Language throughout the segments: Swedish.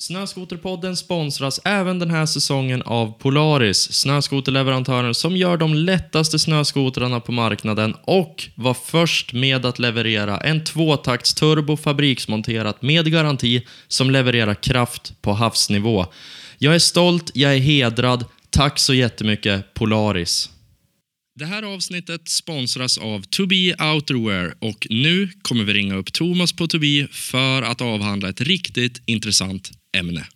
Snöskoterpodden sponsras även den här säsongen av Polaris, snöskoterleverantören som gör de lättaste snöskotrarna på marknaden och var först med att leverera en tvåtakts turbo fabriksmonterat med garanti som levererar kraft på havsnivå. Jag är stolt, jag är hedrad. Tack så jättemycket Polaris. Det här avsnittet sponsras av To Be Outerwear och nu kommer vi ringa upp Thomas på To Be för att avhandla ett riktigt intressant ämne.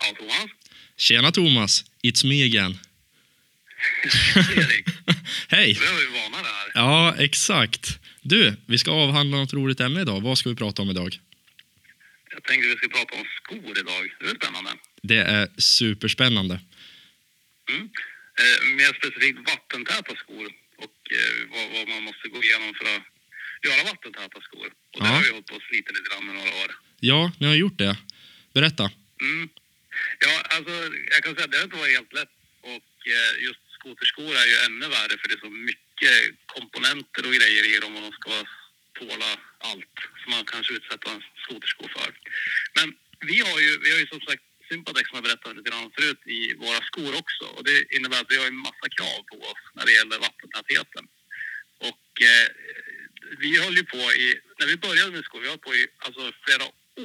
Ja, Thomas. Tjena Thomas, it's me again. Erik. Hej! Nu är vi vana där. Ja, exakt. Du, vi ska avhandla något roligt ämne idag. Vad ska vi prata om idag? Jag tänkte vi ska prata om skor idag. Det är spännande. Det är superspännande. Mm. Eh, mer specifikt vattentäta skor och eh, vad, vad man måste gå igenom för att göra vattentäta skor. Och det har vi hållit på och slitit lite grann med några år. Ja, ni har gjort det. Berätta. Mm. Ja, alltså jag kan säga att det har inte varit helt lätt och eh, just skoterskor är ju ännu värre för det är så mycket komponenter och grejer i dem och de ska tåla allt som man kanske utsätter en skotersko för. Men vi har ju, vi har ju som sagt Sympatex som jag berättade lite grann förut i våra skor också och det innebär att vi har en massa krav på oss när det gäller vattentätheten. Och eh, vi höll ju på i, när vi började med skor, vi höll på i alltså, flera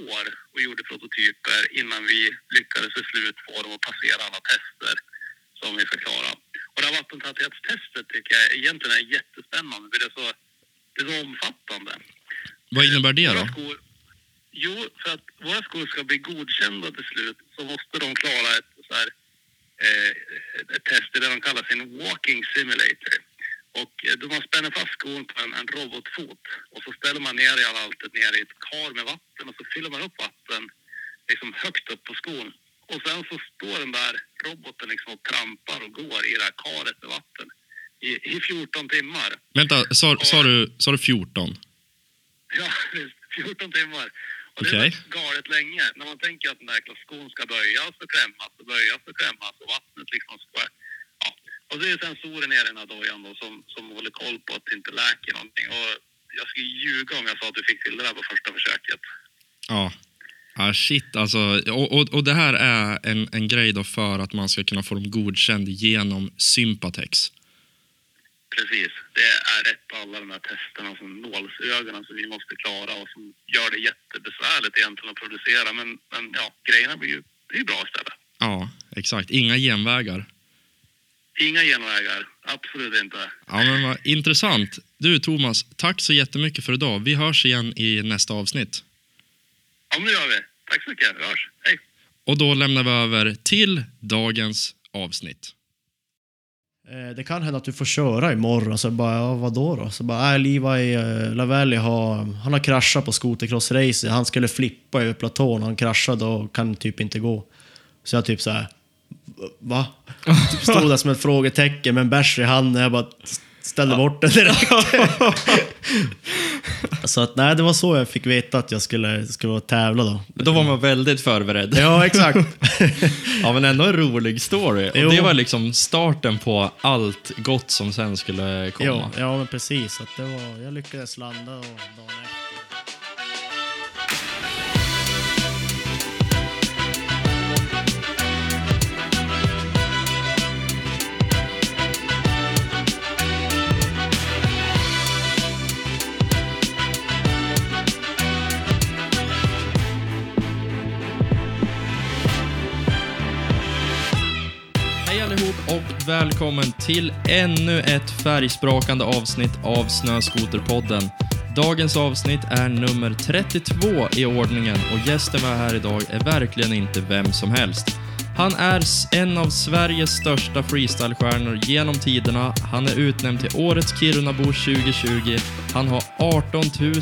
år och gjorde prototyper innan vi lyckades till slut få dem att passera alla tester som vi ska klara. Och det här vattentäthetstestet tycker jag egentligen är jättespännande för det är så, det är så omfattande. Vad innebär det då? Jo, för att våra skor ska bli godkända till slut så måste de klara ett, så här, eh, ett test det de kallar sin walking simulator. Och eh, då man spänner fast skon på en, en robotfot och så ställer man ner i alltet ner i ett kar med vatten och så fyller man upp vatten liksom högt upp på skon. Och sen så står den där roboten liksom och trampar och går i det här karet med vatten i, i 14 timmar. Vänta, sa, sa, du, sa du 14? Ja, visst. 14 timmar. Och det är så galet länge. När man tänker att den där skon ska böjas och klämmas och böjas och klämmas och vattnet liksom ska... Ja. Och så är det sensorer nere i den här dojan då som, som håller koll på att det inte läker någonting. Och jag skulle ljuga om jag sa att du fick till det där på första försöket. Ja. Ah, shit, alltså. Och, och, och det här är en, en grej då för att man ska kunna få dem godkänd genom Sympatex. Precis. Det är rätt på alla de här testerna som nålsögonen som vi måste klara och som gör det jättebesvärligt egentligen att producera. Men, men ja, grejerna blir ju, det är ju bra istället. Ja, exakt. Inga genvägar. Inga genvägar. Absolut inte. Ja, men vad intressant. Du, Thomas, tack så jättemycket för idag. Vi hörs igen i nästa avsnitt. Ja, men det gör vi. Tack så mycket. Vi hörs. Hej! Och då lämnar vi över till dagens avsnitt. Eh, det kan hända att du får köra imorgon. Så bara, ja, vadå då? Så bara, äh, Levi eh, Lavelli har, han har kraschat på skotercrossrace. Han skulle flippa över platån. Han kraschade och kan typ inte gå. Så jag typ så här, va? Typ stod där som ett frågetecken med en bärs i handen. Jag bara ställde bort den direkt. så att nej, det var så jag fick veta att jag skulle, skulle tävla då. Då var man väldigt förberedd. Ja, exakt. Ja, men ändå en rolig story. Jo. Och det var liksom starten på allt gott som sen skulle komma. ja, ja, men precis. Att det var, jag lyckades landa och dagen efter. Och välkommen till ännu ett färgsprakande avsnitt av Snöskoterpodden. Dagens avsnitt är nummer 32 i ordningen och gästen vi har här idag är verkligen inte vem som helst. Han är en av Sveriges största freestylestjärnor genom tiderna. Han är utnämnd till Årets Kirunabo 2020. Han har 18 000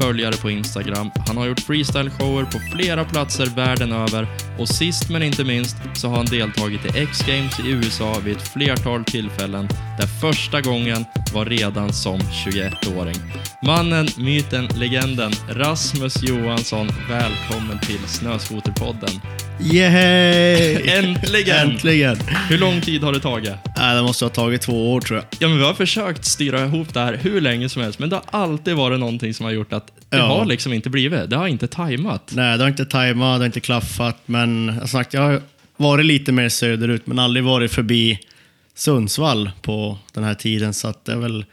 följare på Instagram. Han har gjort freestyleshower på flera platser världen över och sist men inte minst så har han deltagit i X-Games i USA vid ett flertal tillfällen där första gången var redan som 21-åring. Mannen, myten, legenden Rasmus Johansson, välkommen till Snöskoterpodden. Yay! Äntligen! Äntligen! Hur lång tid har det tagit? Nej, det måste ha tagit två år tror jag. Ja, men vi har försökt styra ihop det här hur länge som helst, men det har alltid varit någonting som har gjort att det Ja. har liksom inte blivit. Det har inte tajmat. Nej, det har inte tajmat, det har inte klaffat, men jag, har sagt, jag har varit lite mer söderut, men aldrig varit förbi Sundsvall på den här tiden, så att det är väl...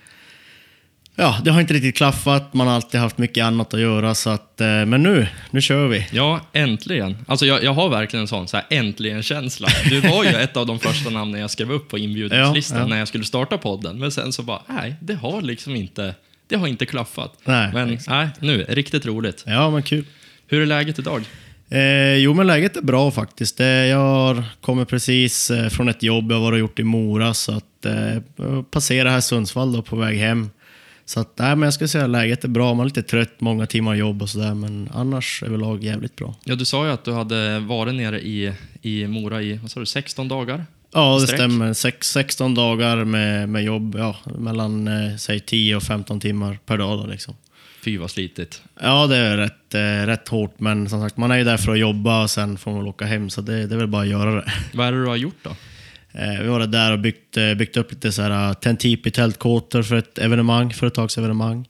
Ja, det har inte riktigt klaffat, man har alltid haft mycket annat att göra, så att... eh, Men nu, nu kör vi. Ja, äntligen. Alltså jag, jag har verkligen en sån så här, äntligen-känsla. Du var ju ett av de första namnen jag skrev upp på inbjudningslistan Ja, ja. när jag skulle starta podden. Men sen så bara, nej, det har liksom inte, det har inte klaffat. Nej, men exakt. nej, nu, riktigt roligt. Ja, men kul. Hur är läget idag? Eh, jo, men läget är bra faktiskt. Eh, jag har kommit precis eh, från ett jobb jag var och gjort i Mora, så att eh, jag passerar här Sundsvall då på väg hem. Så att, nej, men jag skulle säga att läget är bra. Man är lite trött, många timmar jobb och sådär, men annars överlag jävligt bra. Ja, du sa ju att du hade varit nere i, i Mora i, vad sa du, 16 dagar? Ja, det Sträck. stämmer. Sex, 16 dagar med, med jobb, ja, mellan eh, säg 10 och 15 timmar per dag. Då, liksom. Fy vad slitigt. Ja, det är rätt, eh, rätt hårt, men som sagt, man är ju där för att jobba och sen får man åka hem, så det, det är väl bara att göra det. Vad är det du har gjort då? Eh, vi var där och byggt, eh, byggt upp lite så här Tentipi tältkåtor för ett evenemang, företagsevenemang.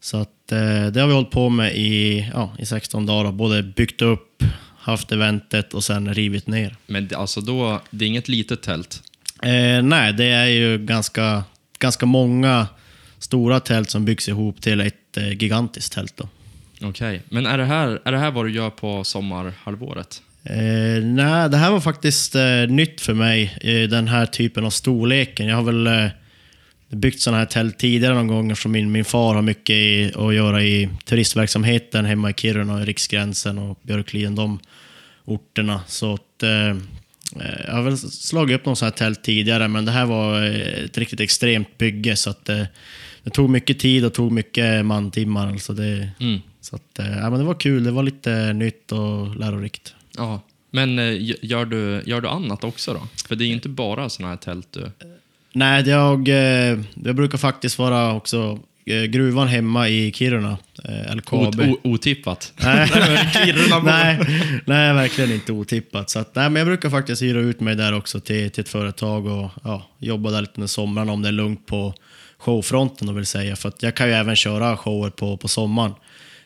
Så att, eh, det har vi hållit på med i, ja, i 16 dagar. Både byggt upp, haft eventet och sen rivit ner. Men alltså då, det är inget litet tält. Eh, nej, det är ju ganska, ganska många stora tält som byggs ihop till ett eh, gigantiskt tält. Okej, men är det, här, är det här vad du gör på sommarhalvåret? Eh, nej, det här var faktiskt eh, nytt för mig, eh, den här typen av storleken. Jag har väl eh, byggt sådana här tält tidigare någon gång eftersom min, min far har mycket i, att göra i turistverksamheten hemma i Kiruna, och Riksgränsen och Björkliden, de orterna. Så att, eh, eh, jag har väl slagit upp någon sån här tält tidigare, men det här var eh, ett riktigt extremt bygge. Så att, det tog mycket tid och tog mycket mantimmar. Alltså det, Mm. så att, ja, men det var kul, det var lite nytt och lärorikt. Ja, men eh, gör du, gör du annat också då? För det är ju inte bara såna här tält du... Nej, jag, eh, jag brukar faktiskt vara också eh, gruvan hemma i Kiruna, eh, LKAB. Ot, otippat. Nej, nej, nej, verkligen inte otippat. Så att, nej, men jag brukar faktiskt hyra ut mig där också till, till ett företag och ja, jobba där lite under sommaren om det är lugnt på showfronten. Då vill säga. För att jag kan ju även köra shower på, på sommaren.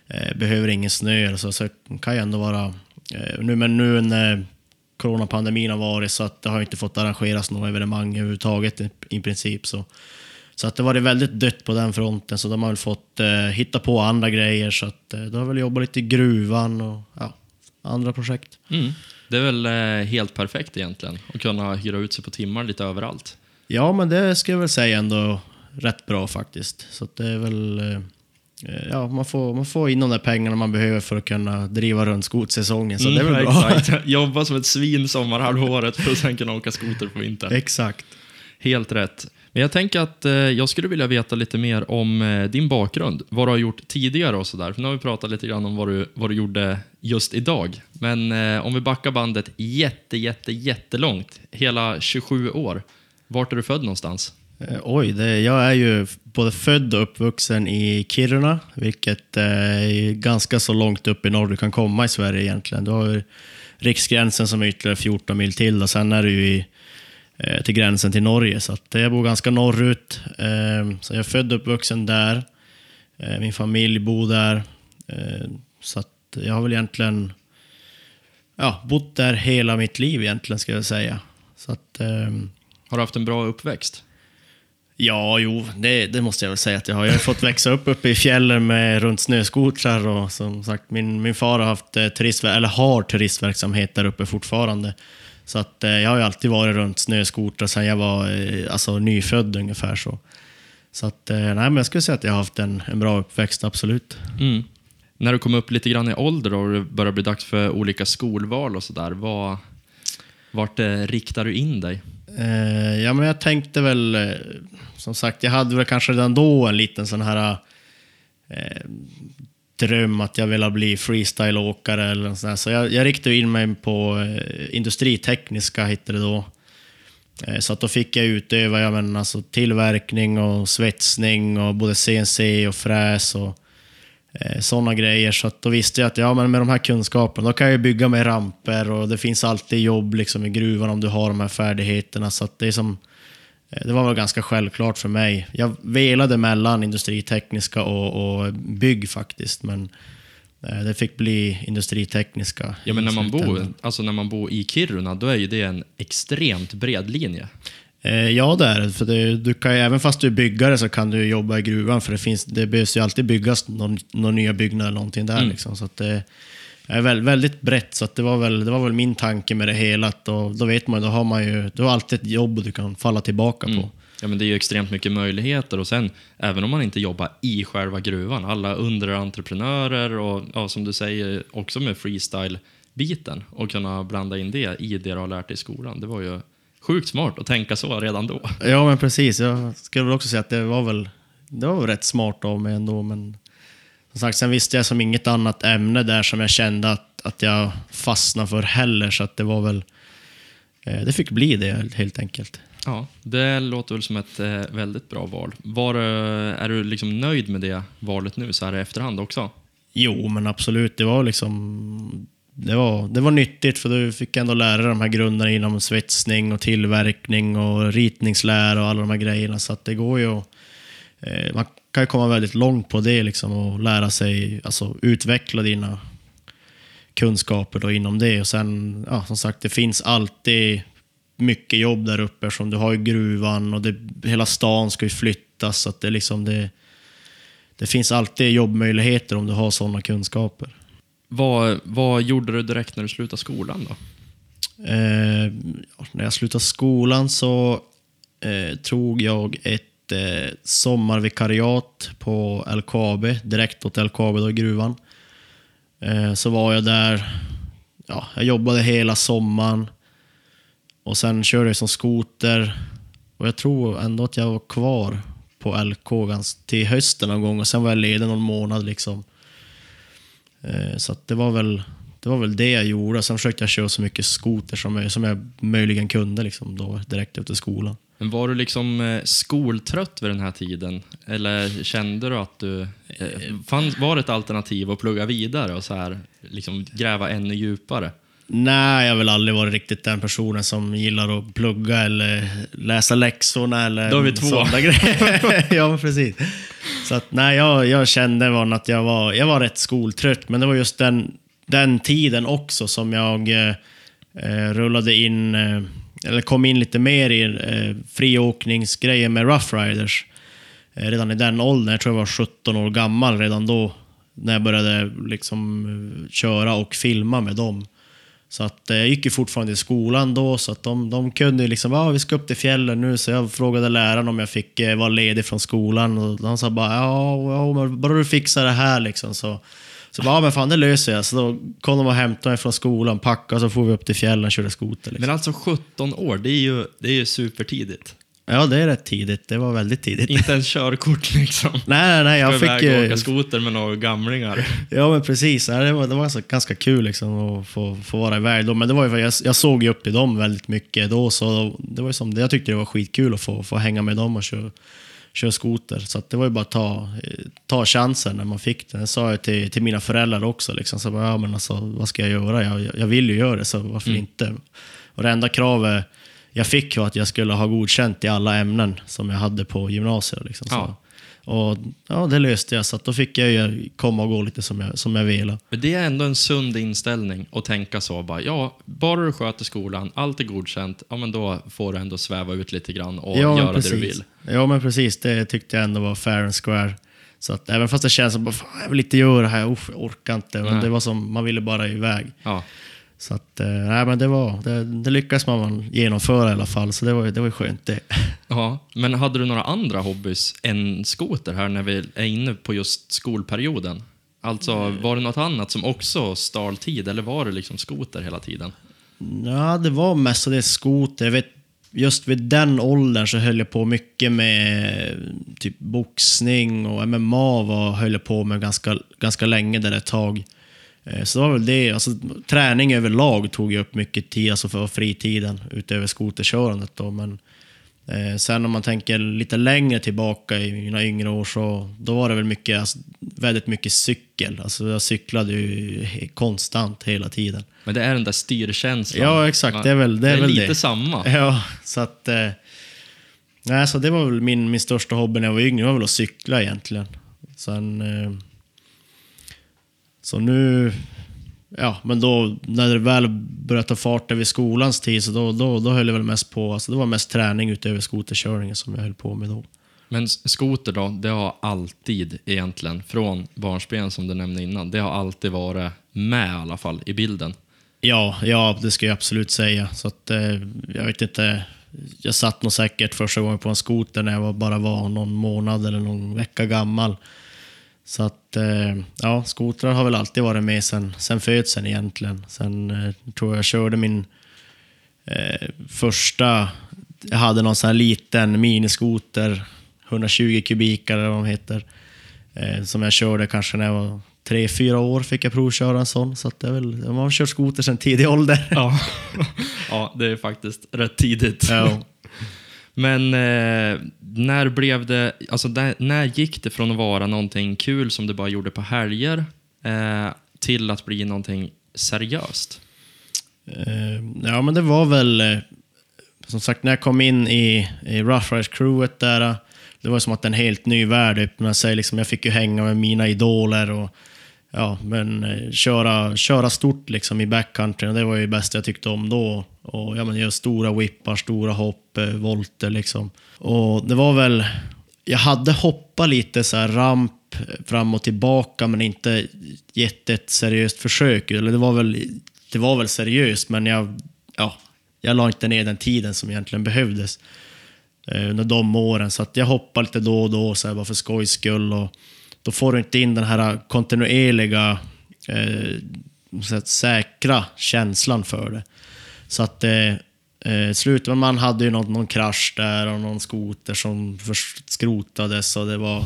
Eh, behöver ingen snö så, så kan ju ändå vara... Eh, nu, men nu när coronapandemin har varit så att det har inte fått arrangeras några evenemang överhuvudtaget i, i princip. Så, så att det var väldigt dött på den fronten, så de har väl fått eh, hitta på andra grejer. Så att, eh, de har väl jobbat lite i gruvan och ja, andra projekt. Mm. Det är väl eh, helt perfekt egentligen, att kunna hyra ut sig på timmar lite överallt. Ja, men det ska jag väl säga ändå rätt bra faktiskt. Så det är väl... Eh, ja, man får, man får in de där pengarna man behöver för att kunna driva runt skotsäsongen, så det är väl Mm, bra. Exakt. Jobba som ett svin sommarhalvåret för att sen kunna åka skoter på vintern. Exakt. Helt rätt. Men jag tänker att eh, jag skulle vilja veta lite mer om eh, din bakgrund. Vad du har gjort tidigare och sådär. För nu har vi pratat lite grann om vad du, vad du gjorde just idag. Men eh, om vi backar bandet jätte, jätte, jättelångt. Hela 27 år. Vart är du född någonstans? Eh, Oj, det, jag är ju både född och uppvuxen i Kiruna, vilket eh, är ganska så långt upp i norr du kan komma i Sverige egentligen. Du har ju riksgränsen som är ytterligare 14 mil till och sen är du ju i, eh, till gränsen till Norge. Så att jag bor ganska norrut. Eh, så jag är född och uppvuxen där. Eh, min familj bor där. Eh, så att jag har väl egentligen ja, bott där hela mitt liv egentligen, ska jag säga. Så att... Eh, har du haft en bra uppväxt? Ja, jo, det, det måste jag väl säga att jag har. Jag har fått växa upp uppe i fjällen med runt snöskotrar och som sagt, min, min far har haft eh, turistver- eller har turistverksamhet där uppe fortfarande. Så att eh, jag har ju alltid varit runt snöskotrar sedan jag var eh, alltså, nyfödd ungefär så. Så att, eh, nej, men jag skulle säga att jag har haft en, en bra uppväxt, absolut. Mm. När du kom upp lite grann i ålder och det började bli dags för olika skolval och sådär, vad- vart eh, riktar du in dig? Eh, ja, men jag tänkte väl, eh, som sagt, jag hade väl kanske redan då en liten sån här eh, dröm att jag ville bli freestyleåkare eller något sånt där. Så jag, jag riktade in mig på eh, industritekniska, hette det då. Eh, så att då fick jag utöva jag menar, alltså, tillverkning och svetsning och både CNC och fräs och eh, sådana grejer. Så att då visste jag att ja, men med de här kunskaperna, då kan jag bygga med ramper och det finns alltid jobb liksom, i gruvan om du har de här färdigheterna. Så det, är som, eh, det var väl ganska självklart för mig. Jag velade mellan industritekniska och, och bygg faktiskt, men eh, det fick bli industritekniska. Ja, men när man, bor, alltså när man bor i Kiruna, då är ju det en extremt bred linje. Eh, ja, det är det. För det, du kan, även fast du är byggare så kan du jobba i gruvan, för det, finns, det behövs ju alltid byggas någon, någon nya byggnad eller någonting där. Mm. Liksom, så att det är väl, väldigt brett, så det, var väl, det var väl min tanke med det hela. Att då, då vet man då har man ju du har alltid ett jobb du kan falla tillbaka Mm. på. Ja, men det är ju extremt mycket möjligheter och sen, även om man inte jobbar i själva gruvan, alla underentreprenörer och ja, som du säger, också med freestyle-biten och kunna blanda in det i det du har lärt dig i skolan. Det var ju sjukt smart att tänka så redan då. Ja, men precis. Jag skulle väl också säga att det var väl, det var väl rätt smart av mig ändå. Men som sagt, sen visste jag som inget annat ämne där som jag kände att, att jag fastnade för heller. Så att det var väl, eh, det fick bli det helt enkelt. Ja, det låter väl som ett eh, väldigt bra val. Var, eh, är du liksom nöjd med det valet nu så här i efterhand också? Jo, men absolut. Det var liksom... Det var, det var nyttigt för du fick ändå lära dig de här grunderna inom svetsning och tillverkning och ritningslära och alla de här grejerna. Så att det går ju att- eh, Man kan ju komma väldigt långt på det liksom och lära sig, alltså utveckla dina kunskaper då inom det. Och sen, ja, som sagt, det finns alltid mycket jobb där uppe som du har ju gruvan och det, hela stan ska ju flyttas. Så att det är liksom det, det finns alltid jobbmöjligheter om du har sådana kunskaper. Vad, vad gjorde du direkt när du slutade skolan då? Eh, när jag slutade skolan så eh, tog jag ett eh, sommarvikariat på LKAB, direkt åt LKAB då, i gruvan. Eh, så var jag där, ja, jag jobbade hela sommaren och sen körde jag som skoter. Och jag tror ändå att jag var kvar på LK till hösten någon gång och sen var jag ledig någon månad liksom. Eh, så att det var väl det var väl det jag gjorde. Sen försökte jag köra så mycket skoter som jag, som jag möjligen kunde liksom då, direkt efter skolan. Men var du liksom eh, skoltrött vid den här tiden? Eller kände du att du... Eh, fann, var det ett alternativ att plugga vidare och så här, liksom gräva ännu djupare? Nej, jag har väl aldrig varit riktigt den personen som gillar att plugga eller läsa läxorna eller Då är vi två. sådana grejer. ja, precis. Så att, nej, jag, jag kände var att jag var, jag var rätt skoltrött, men det var just den, den tiden också som jag eh, eh, rullade in, eh, eller kom in lite mer i eh, friåkningsgrejen med Rough Riders. Eh, redan i den åldern, jag tror jag var 17 år gammal redan då, när jag började liksom eh, köra och filma med dem. Så att eh, jag gick ju fortfarande i skolan då, så att de, de kunde ju liksom, ja vi ska upp till fjällen nu, så jag frågade läraren om jag fick eh, vara ledig från skolan och de sa bara, ja, ja men bara du fixar det här liksom så. Så bara, ja men fan det löser jag. Så då kom de och hämtade mig från skolan, packade och så får vi upp till fjällen och körde skoter. Liksom. Men alltså 17 år, det är ju, det är ju supertidigt. Ja, det är rätt tidigt. Det var väldigt tidigt. Inte ens körkort liksom. Nej, nej, nej. Jag fick ju... åka skoter med några gamlingar. Ja, men precis. Det var, det var ganska, ganska kul liksom, att få, få vara iväg. Då. Men det var ju, jag, jag såg ju upp till dem väldigt mycket då, så det var ju som, jag tyckte det var skitkul att få, få hänga med dem och köra, köra skoter. Så det var ju bara att ta, ta chansen när man fick den. Det sa jag till, till mina föräldrar också. Liksom. Så bara, ja, men alltså, vad ska jag göra? Jag, jag vill ju göra det, så varför inte? Och det enda kravet jag fick var att jag skulle ha godkänt i alla ämnen som jag hade på gymnasiet. Liksom. Ja. Och ja, det löste jag, så att då fick jag ju komma och gå lite som jag, som jag ville. Men det är ändå en sund inställning att tänka så. Bara, ja, bara du sköter skolan, allt är godkänt, ja, men då får du ändå sväva ut lite grann och Ja, göra det precis. du vill. Ja, men precis. Det tyckte jag ändå var fair and square. Så att även fast det känns som att jag vill inte göra det här, Uff, jag orkar inte. Men Nej. det var som, man ville bara iväg. Ja. Så att, eh, nej, men det var, det, det lyckades man genomföra i alla fall, så det var, det var skönt det. Ja, men hade du några andra hobbys än skoter här när vi är inne på just skolperioden? Alltså, var det något annat som också stal tid eller var det liksom skoter hela tiden? Ja, det var mestadels skoter. Jag vet, just vid den åldern så höll jag på mycket med typ boxning och MMA var, höll jag på med ganska, ganska länge där ett tag. Eh, Så det var väl det. Alltså, träning överlag tog ju upp mycket tid, alltså för fritiden, utöver skoterkörandet. Då. Men eh, sen om man tänker lite längre tillbaka i mina yngre år så då var det väl mycket alltså, väldigt mycket cykel. Alltså jag cyklade ju konstant hela tiden. Men det är den där styrkänslan. Ja, exakt. Det är väl det. Är väl lite det. samma. Ja, så att... Eh, nej, så det var väl min, min största hobby när jag var yngre, det var väl att cykla egentligen. Sen... Eh, så nu... Ja, men då när det väl började ta fart över skolans tid, så då, då, då höll jag väl mest på... Alltså det var mest träning utöver skoterkörningen som jag höll på med då. Men skoter då, det har alltid egentligen, från barnsben som du nämnde innan, det har alltid varit med i alla fall i bilden. Ja, ja, det ska jag absolut säga. Så att, eh, jag vet inte. Jag satt nog säkert första gången på en skoter när jag var, bara var någon månad eller någon vecka gammal. Så att, eh, ja, skotrar har väl alltid varit med sen, sen födseln egentligen. Sen eh, tror jag körde min eh, första, jag hade någon sån här liten miniskoter, 120 kubikare eller vad de heter. Eh, som jag körde kanske när jag var tre, fyra år fick jag provköra en sån. Så att det är väl, man har kört skoter sedan tidig ålder. Ja. ja, det är faktiskt rätt tidigt. Ja. Men eh, när blev det, alltså där, när gick det från att vara någonting kul som du bara gjorde på helger eh, till att bli någonting seriöst? Eh, ja, men det var väl... eh, Som sagt, när jag kom in i, i Rough Riders crewet där, eh, det var som att en helt ny värld öppnade sig. Liksom, jag fick ju hänga med mina idoler och ja, men, eh, köra, köra stort liksom, i backcountry. Och det var ju det bästa jag tyckte om då. Och, ja, men, göra stora whippar, stora hopp, eh, volter liksom. Och det var väl... Jag hade hoppat lite så här ramp eh, fram och tillbaka men inte gett ett seriöst försök. Eller det var väl, det var väl seriöst men jag, ja, jag la inte ner den tiden som egentligen behövdes eh, under de åren. Så att jag hoppade lite då och då så här, bara för skojs skull. Och då får du inte in den här kontinuerliga, eh, så att säkra känslan för det. Så att eh, eh, slutet, men man hade ju någon, någon krasch där och någon skoter som skrotades och det var...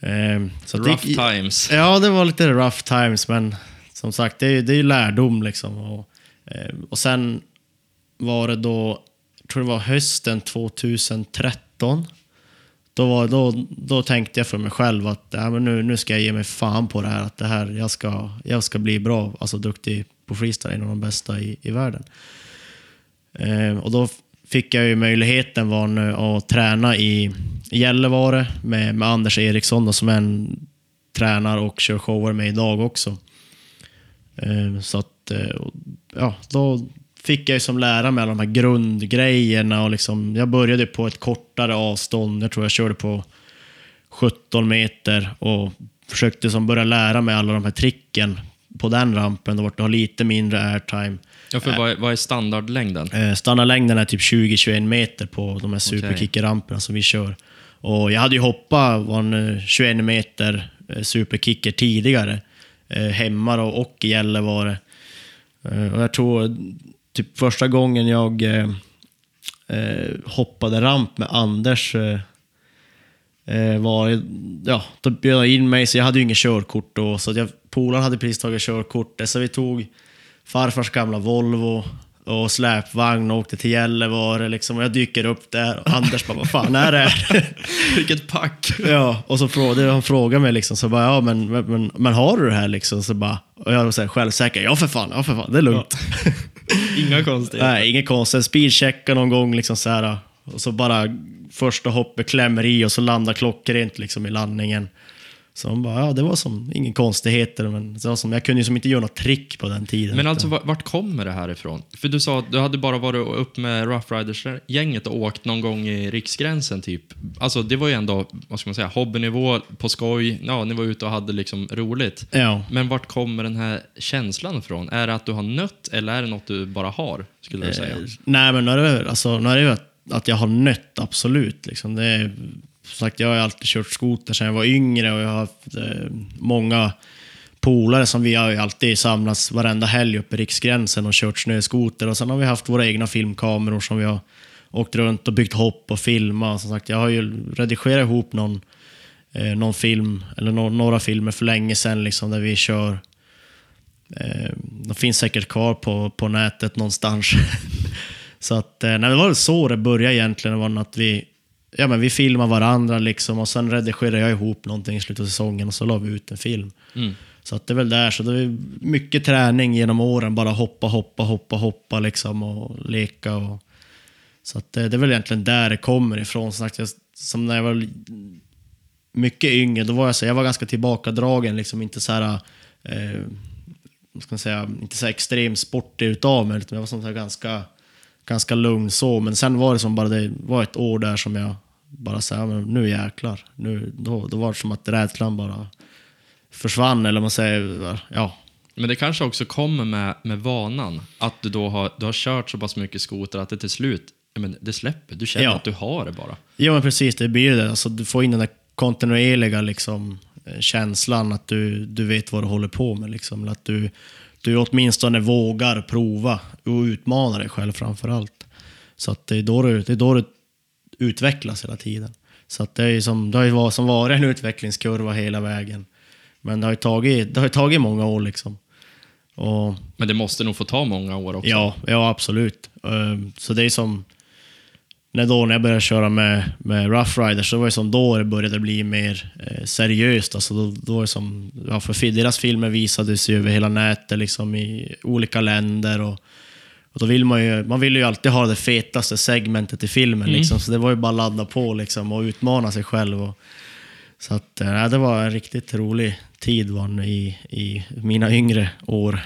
Eh, så det Rough gick- times. Ja, det var lite rough times, men som sagt, det är ju det är ju lärdom liksom. Och, eh, och sen var det då, jag tror det var hösten 2013. Då, var, då, då tänkte jag för mig själv att äh, men nu, nu ska jag ge mig fan på det här. Att det här jag, ska, jag ska bli bra, alltså duktig på freestyle, en av de bästa i, i världen. Eh, och då fick jag ju möjligheten var nu att träna i Gällivare med, med Anders Eriksson då, som är en tränar och kör shower med idag också. Eh, så att, eh, ja, då fick jag ju som lära mig alla de här grundgrejerna och liksom, jag började på ett kortare avstånd. Jag tror jag körde på 17 meter och försökte som börja lära mig alla de här tricken på den rampen. Då vart det har lite mindre airtime. Ja, för vad, är- vad är standardlängden? Eh, standardlängden är typ 20-21 meter på de här superkicker-ramperna som vi kör. Och jag hade ju hoppat var en, eh, 21 meter eh, superkicker tidigare. Eh, hemma då, och i Gällivare. Eh, och jag tror typ första gången jag eh, eh, hoppade ramp med Anders eh, eh, var, ja, då bjöd jag in mig, så jag hade ju inget körkort då. Så jag, polaren hade precis tagit körkortet, så vi tog farfars gamla Volvo och släpvagn och åkte till Gällivare. Liksom, och jag dyker upp där och Anders bara, vad fan är det här? Vilket pack! Ja, och så frågade han frågade mig liksom, så bara, ja men, men, men, har du det här liksom? Så bara, och jag var så här självsäker, ja för fan, ja för fan, det är lugnt. Inga konstigheter. Nej, inget konstigt. Speedchecka någon gång liksom så här. Och så bara första hoppet klämmer i och så landar klockrent liksom i landningen. Så de bara, ja det var som ingen konstigheter, men det var som, jag kunde ju som inte göra något trick på den tiden. Men alltså, vart kommer det här ifrån? För du sa att du hade bara varit upp med Rough Riders-gänget och åkt någon gång i Riksgränsen, typ. Alltså, det var ju ändå, vad ska man säga, hobbynivå, på skoj. Ja, ni var ute och hade liksom roligt. Ja. Men vart kommer den här känslan ifrån? Är det att du har nött eller är det något du bara har, skulle du säga? Eh, nej, men nu är det, alltså, nu är det ju att, att jag har nött, absolut. Liksom. Det är, som sagt, jag har ju alltid kört skoter sedan jag var yngre och jag har haft eh, många polare som vi har ju alltid samlats varenda helg uppe i Riksgränsen och kört snöskoter. Och sen har vi haft våra egna filmkameror som vi har åkt runt och byggt hopp och filmat. Som sagt, jag har ju redigerat ihop någon, eh, någon film, eller no några filmer för länge sedan liksom, där vi kör Eh, de finns säkert kvar på, på nätet någonstans. så att, eh, nej, det var väl så det började egentligen. Det var att vi ja, men vi filmade varandra liksom och sen redigerade jag ihop någonting i slutet av säsongen och så la vi ut en film. Mm. Så att det är väl där, så det är mycket träning genom åren. Bara hoppa, hoppa, hoppa, hoppa liksom och leka. Och, så att det, det är väl egentligen där det kommer ifrån. Som, sagt, jag, som när jag var mycket yngre, då var jag så jag var ganska tillbakadragen, liksom inte så här, eh, ska man säga, inte så här extrem sportig utav mig, utan jag var sånt här ganska, ganska lugn så. Men sen var det som bara, det var ett år där som jag bara ja, men nu jäklar. Nu, då, då var det som att rädslan bara försvann, eller man säger, ja. Men det kanske också kommer med, med vanan. Att du då har, du har kört så pass mycket skoter att det till slut, men det släpper. Du känner Ja. att du har det bara. Ja men precis, det blir det. Alltså, du får in den där kontinuerliga liksom, eh, känslan att du, du vet vad du håller på med. Liksom. Att du, du åtminstone vågar prova och utmana dig själv framför allt. Så att det, är då du, det är då du utvecklas hela tiden. Så att det, är som, det har ju varit, som varit en utvecklingskurva hela vägen. Men det har ju tagit, det har tagit många år. Liksom. Och Men det måste nog få ta många år också. Ja, ja absolut. Ehm, Så det är som... När, då, när jag började köra med, med Rough Riders, så var det som då det började bli mer eh, seriöst. Alltså då, då är som, ja, för deras filmer visades ju över hela nätet, liksom i olika länder. Och, och då vill man ju, man vill ju alltid ha det fetaste segmentet i filmen. Liksom, så det var ju bara att ladda på liksom, och utmana sig själv. Och, så att, eh, det var en riktigt rolig tid var i, i mina yngre år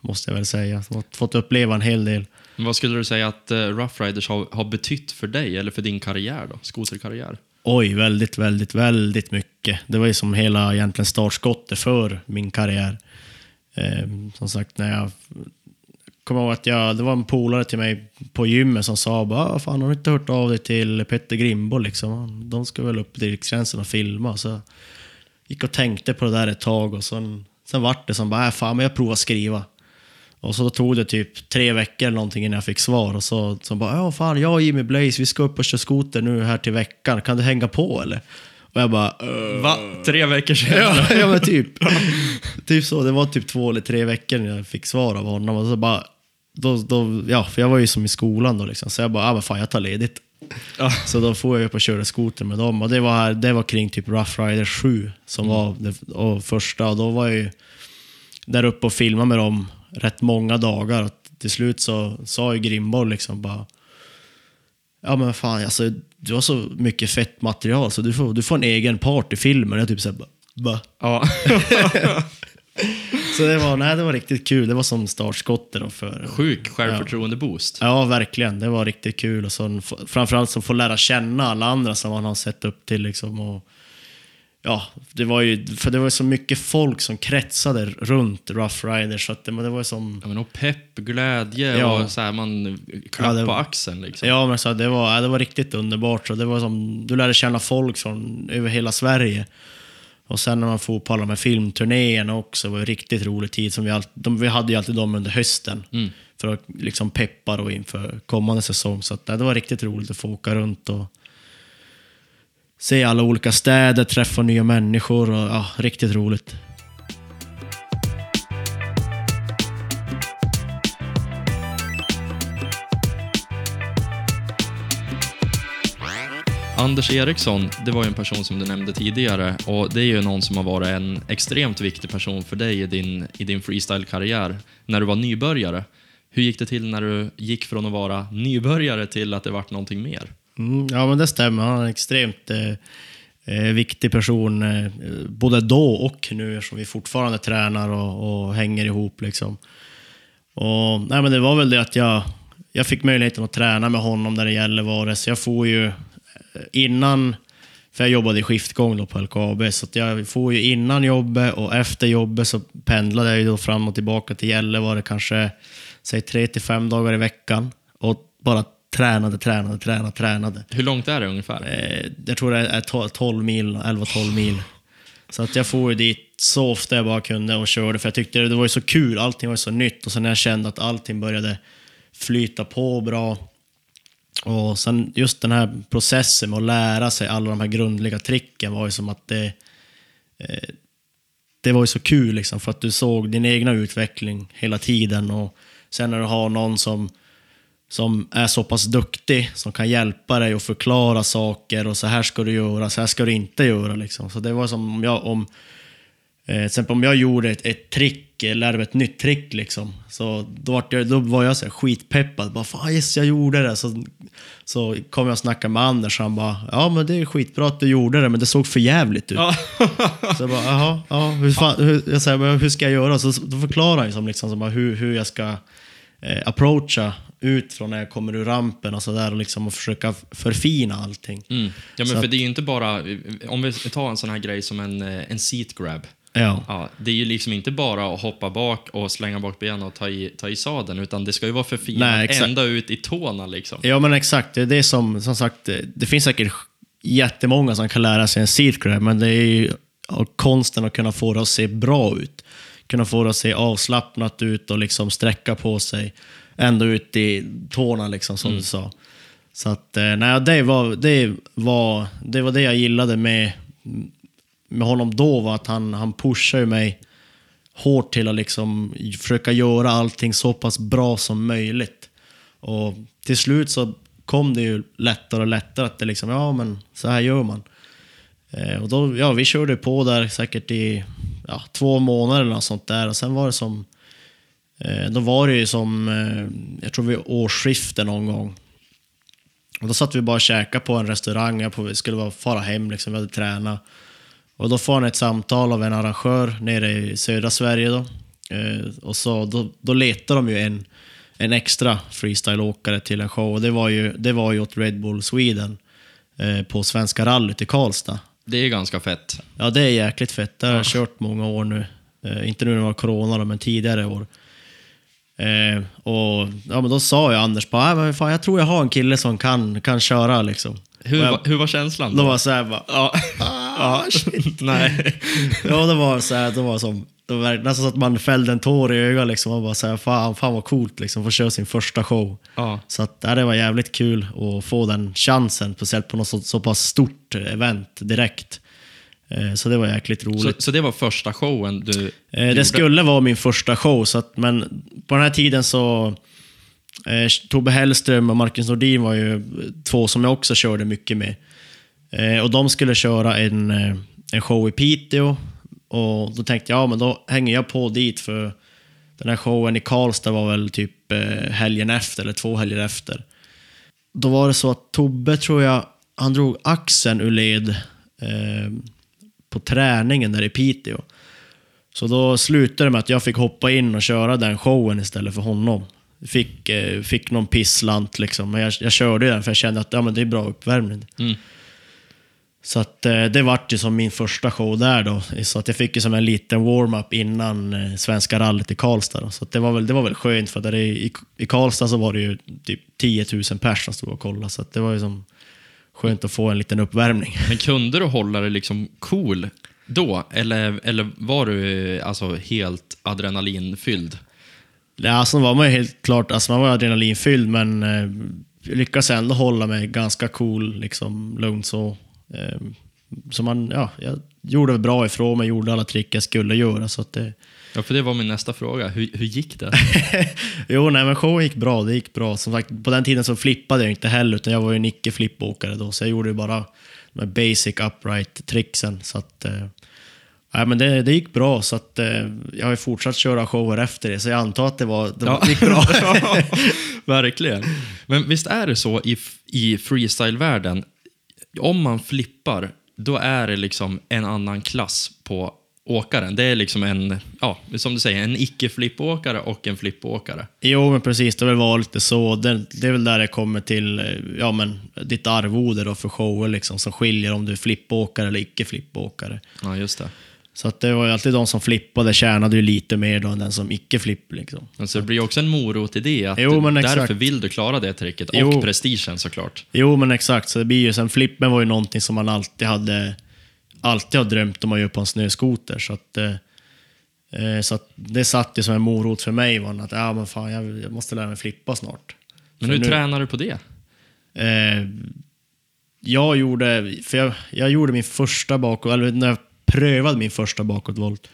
måste jag väl säga. Jag har fått uppleva en hel del. Vad skulle du säga att uh, Rough Riders har, har betytt för dig, eller för din karriär då? Skoterkarriär? Oj, väldigt, väldigt, väldigt mycket. Det var ju som hela egentligen startskottet för min karriär. Eh, som sagt, när jag kommer ihåg att jag, det var en polare till mig på gymmet som sa bara, "Ah, fan har du inte hört av dig till Petter Grimbo liksom? De ska väl upp till Riksgränsen och filma. Så jag gick och tänkte på det där ett tag och sen, sen vart det som bara, äh, fan men jag provar skriva. Och så tog det typ tre veckor eller någonting innan jag fick svar. Och så, så bara, ja fan, jag och Jimmy Blaze, vi ska upp och köra skoter nu här till veckan. Kan du hänga på eller? Och jag bara, "Eh." Va? Tre veckor sedan? ja, ja men typ. typ så, det var typ två eller tre veckor när jag fick svar av honom. Och så bara, då, då, ja, för jag var ju som i skolan då liksom. Så jag bara, ja men fan jag tar ledigt. Ja. Så då får jag upp och köra skoter med dem. Och det var, det var kring typ Rough Rider 7 som var det och första. Och då var jag ju där uppe och filmade med dem rätt många dagar. Och till slut så sa ju Grimborg liksom bara Ja men fan alltså, du har så mycket fett material så du får, du får en egen part i filmen. Jag typ såhär bara, bara. Ja. Så det var, nej, det var riktigt kul. Det var som startskottet för... Sjuk självförtroende-boost. Ja, verkligen. Det var riktigt kul. Och så, framförallt så få lära känna alla andra som man har sett upp till. Liksom, och, ja, det var ju för det var så mycket folk som kretsade runt Rough Riders. Så att det, det var som... Ja, men och pepp, glädje Ja. och så här, man klapp Ja, det- på axeln liksom. Ja, men så det, var, ja, det var riktigt underbart. Så det var som, du lärde känna folk från över hela Sverige. Och sen när man får på alla de här filmturnéerna också, det var en riktigt rolig tid. Som vi, all, de, vi hade ju alltid dem under hösten. För att liksom peppa då inför kommande säsong. Så att, det var riktigt roligt att få åka runt och se alla olika städer, träffa nya människor. Och, ja, riktigt roligt. Anders Eriksson, det var ju en person som du nämnde tidigare och det är ju någon som har varit en extremt viktig person för dig i din, i din freestyle-karriär när du var nybörjare. Hur gick det till när du gick från att vara nybörjare till att det vart någonting mer? Mm, ja, men det stämmer. Han är en extremt eh, eh viktig person, eh, både då och nu, eftersom vi fortfarande tränar och, och hänger ihop. Liksom. Och, nej, men det var väl det att jag, jag fick möjligheten att träna med honom där det gäller var Så jag får ju innan, för jag jobbade i skiftgång då på LKAB, så jag får ju innan jobbet och efter jobbet så pendlade jag ju då fram och tillbaka till Gällivare kanske, säg tre till fem dagar i veckan. Och bara tränade, tränade, tränade, tränade. Hur långt är det ungefär? Eh, jag tror det är to- 12 mil, 11-12 mil. Så att jag får ju dit så ofta jag bara kunde och körde, för jag tyckte det var ju så kul, allting var så nytt. Och sen när jag kände att allting började flyta på bra. Och sen just den här processen med att lära sig alla de här grundliga tricken var ju som att det... Eh, det var ju så kul liksom, för att du såg din egna utveckling hela tiden. Och sen när du har någon som som är så pass duktig, som kan hjälpa dig och förklara saker och så här ska du göra, så här ska du inte göra. Liksom. Så det var som om jag, om, eh, till exempel om jag gjorde ett, ett trick, eh, lärde mig ett nytt trick liksom. Så då var jag, då var jag så här skitpeppad, bara fan yes jag gjorde det. Så, så kom jag och snackade med Anders och han bara, ja men det är skitbra att du gjorde det, men det såg för jävligt ut. Ja. Så jag bara, jaha, ja, hur, fan, hur, jag säger, men hur ska jag göra? Så då förklarar han liksom, som bara, hur, hur jag ska eh, approacha ut från när jag kommer ur rampen och sådär och liksom och försöka förfina allting. Mm. Ja, men Så för att- det är ju inte bara, om vi tar en sån här grej som en, eh, en seat grab. Ja. Ja, det är ju liksom inte bara att hoppa bak och slänga bak benen och ta i, ta i sadeln, utan det ska ju vara Nej, exakt. ända ut i tårna liksom. ja, men exakt. Det är det som, som sagt, det- finns säkert jättemånga som kan lära sig en seat grab, men det är ju konsten att kunna få det att se bra ut. Kunna få det att se avslappnat ut och liksom sträcka på sig ända ut i tårna, liksom, som du sa. Så att, eh, nej, det var, det, var, det var det jag gillade med, med honom då, var att han, han pushade mig hårt till att liksom försöka göra allting så pass bra som möjligt. Och till slut så kom det ju lättare och lättare att det liksom, ja men så här gör man. Eh, och då, ja, vi körde på där säkert i ja, två månader eller något sånt där och sen var det som, eh, då var det ju som, eh, jag tror vid årsskiftet någon gång. Och då satt vi bara och käkade på en restaurang, jag på, skulle bara fara hem liksom, vi hade tränat. Och då får han ett samtal av en arrangör nere i södra Sverige då. Eh, och så, då, då letar de ju en, en extra freestyleåkare till en show. Och det var ju, det var ju åt Red Bull Sweden eh, på Svenska rallyt i Karlstad. Det är ganska fett. Ja, det är jäkligt fett. Det har jag kört många år nu. Eh, inte nu när det var corona då, men tidigare år. Eh, och ja, men då sa jag Anders bara, "Nej, men fan, jag tror jag har en kille som kan, kan köra liksom. Hur, jag, var, hur var känslan? då var jag så här bara, Ja. Ah, shit. Nej. Ja, det var så här, det var som, det var nästan så att man fällde en tår i ögat liksom. Och bara så här, fan, fan vad coolt liksom, få köra sin första show. Ja. Så att, ja, det var jävligt kul att få den chansen, speciellt på något så, så pass stort event direkt. Eh, Så det var jäkligt roligt. Så, så det var första showen du Eh, gjorde? Det skulle vara min första show, så att, men på den här tiden så... Eh, Tobbe Hellström och Marcus Nordin var ju två som jag också körde mycket med. Eh, och de skulle köra en, eh, en show i Piteå. Och då tänkte jag, ja men då hänger jag på dit för den här showen i Karlstad var väl typ eh, helgen efter, eller två helger efter. Då var det så att Tobbe, tror jag, han drog axeln ur led eh, på träningen där i Piteå. Så då slutade det med att jag fick hoppa in och köra den showen istället för honom. Fick, eh, fick någon pisslant liksom, men jag, jag körde den för jag kände att ja, men det är bra uppvärmning. Mm. Så att, eh, det vart ju som min första show där då. Så att jag fick ju som en liten warm-up innan eh, Svenska rallyt i Karlstad. Då. Så det, var väl, det var väl skönt för där i, i, Karlstad så var det ju typ 10 000 personer som stod och kollade. Så det var ju som skönt att få en liten uppvärmning. Men kunde du hålla dig liksom cool då? Eller, eller var du eh, alltså helt adrenalinfylld? Ja, alltså var man ju helt klart, alltså man var adrenalinfylld men eh, lyckades ändå hålla mig ganska cool, liksom lugn så. Eh, så man, ja, jag gjorde bra ifrån mig, gjorde alla trick jag skulle göra. Så att det, Ja, för det var min nästa fråga. Hur, hur gick det? jo, nej men showen gick bra, det gick bra. Som sagt, på den tiden så flippade jag inte heller, utan jag var ju en icke-flippåkare då, så jag gjorde ju bara de basic upright-tricksen. Så att, eh, nej, men det, det gick bra, så att eh, jag har fortsatt köra shower efter det, så jag antar att det, var, det Ja. gick bra. Ja, verkligen. Men visst är det så i, i freestyle-världen, om man flippar, då är det liksom en annan klass på åkaren. Det är liksom en, ja, som du säger, en icke-flippåkare och en flippåkare. Jo, men precis. Det har väl varit lite så. Det, det är väl där det kommer till ja, men, ditt arvode då för shower liksom, som skiljer om du är flippåkare eller icke flippåkare. Ja, just det. Så att det var ju alltid de som flippade tjänade ju lite mer då än den som icke flipp. Liksom. Men så det blir ju också en morot i det, att Jo, men därför exakt. vill du klara det tricket. Och Jo. prestigen såklart. Jo, men exakt. Så det blir ju, sen flippen var ju någonting som man alltid hade alltid har drömt om att göra på en snöskoter. Så att, eh, eh, så att det satt ju som en morot för mig. Var att ja, men fan, jag, jag måste lära mig flippa snart. Men För hur nu- tränar du på det? Eh, jag gjorde, för jag, jag gjorde min första bakåt, eller när jag prövade min första bakåtvolt,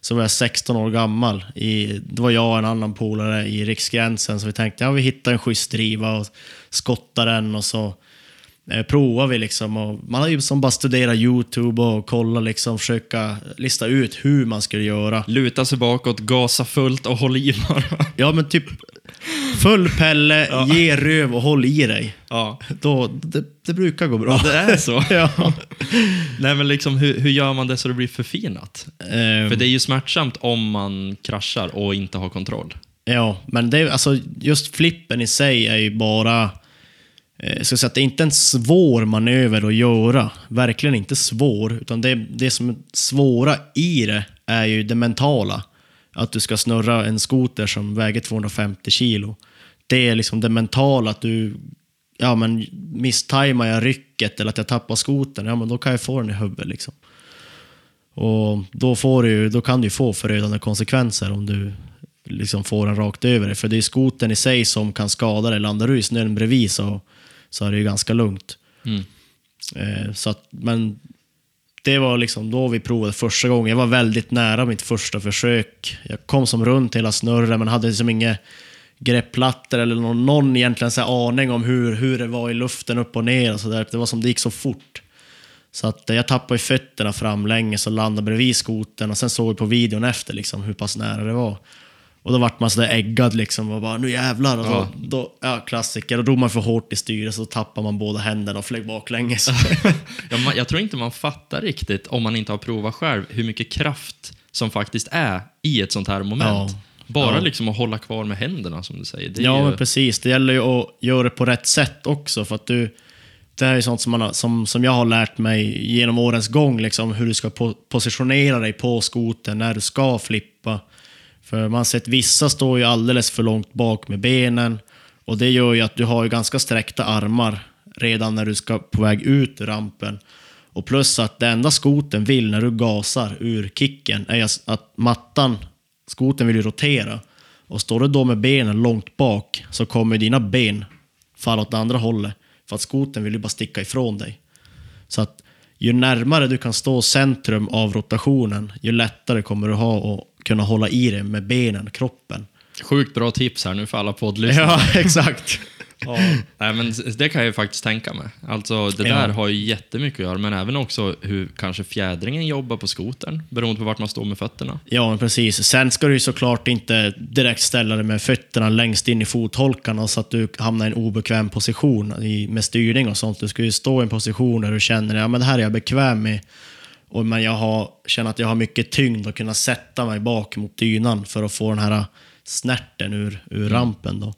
så var jag 16 år gammal. I, det var jag och en annan polare i Riksgränsen, så vi tänkte ja, vi hittar en schysst driva och skottar den och så eh, provar vi liksom. Och man har ju som bara studerat YouTube och kolla liksom, försöka lista ut hur man skulle göra. Luta sig bakåt, gasa fullt och håll i bara. Ja, men typ full pelle, ge röv och håll i dig. Ja. Då, det, det brukar gå bra. Det är så. ja. Nej, men liksom, hur, hur gör man det så det blir förfinat? Ehm, För det är ju smärtsamt om man kraschar och inte har kontroll. Ja, men det, alltså, just flippen i sig är ju bara... Jag ska säga att det är inte en svår manöver att göra. Verkligen inte svår. Utan det, det som är svåra i det är ju det mentala. Att du ska snurra en skoter som väger 250 kilo. Det är liksom det mentala, att du... Ja, men misstajmar jag rycket eller att jag tappar skotern, ja men då kan jag få den i huvudet liksom. Och då, får du, då kan du ju få förödande konsekvenser om du liksom får den rakt över dig. För det är skoten i sig som kan skada dig. Landar du i snön bredvid så, så är det ju ganska lugnt. Mm. Eh, så att, men det var liksom då vi provade första gången. Jag var väldigt nära mitt första försök. Jag kom som runt hela snurren men hade liksom inga greppplattor eller någon, någon egentligen så aning om hur, hur det var i luften upp och ner. Och så där. Det var som det gick så fort. Så att eh, jag tappade ju fötterna framlänges och landade bredvid skoten och sen såg vi på videon efter liksom hur pass nära det var. Och då vart man sådär äggad liksom och bara nu jävlar. Och Ja. då, då, ja, klassiker. Då drog man för hårt i styret så tappade man båda händerna och flög baklänges. Ja, man, jag tror inte man fattar riktigt, om man inte har provat själv, hur mycket kraft som faktiskt är i ett sånt här moment. Ja. Bara Ja. liksom att hålla kvar med händerna, som du säger. Ja, ju, men precis. Det gäller ju att göra det på rätt sätt också. För att du, det här är sånt som, har, som, som jag har lärt mig genom årens gång, liksom, hur du ska po positionera dig på skoten när du ska flippa. För man har sett vissa står ju alldeles för långt bak med benen och det gör ju att du har ju ganska sträckta armar redan när du ska på väg ut ur rampen. Och plus att det enda skoten vill när du gasar ur kicken är att mattan, skoten vill ju rotera. Och står du då med benen långt bak så kommer dina ben falla åt andra hållet. För att skoten vill ju bara sticka ifrån dig. Så att ju närmare du kan stå centrum av rotationen, ju lättare kommer du ha att kunna hålla i det med benen, kroppen. Sjukt bra tips här nu för alla poddlyssnare. Ja, exakt. Ja. Nej, men det kan jag ju faktiskt tänka mig. Alltså, det Ja. där har ju jättemycket att göra, men även också hur kanske fjädringen jobbar på skotern, beroende på vart man står med fötterna. Ja, men precis. Sen ska du ju såklart inte direkt ställa dig med fötterna längst in i fotholkarna så att du hamnar i en obekväm position med styrning och sånt. Du ska ju stå i en position där du känner att ja, men det här är jag bekväm med. Och, men jag har, känner att jag har mycket tyngd och kunna sätta mig bak mot dynan för att få den här snärten ur, ur rampen. Då.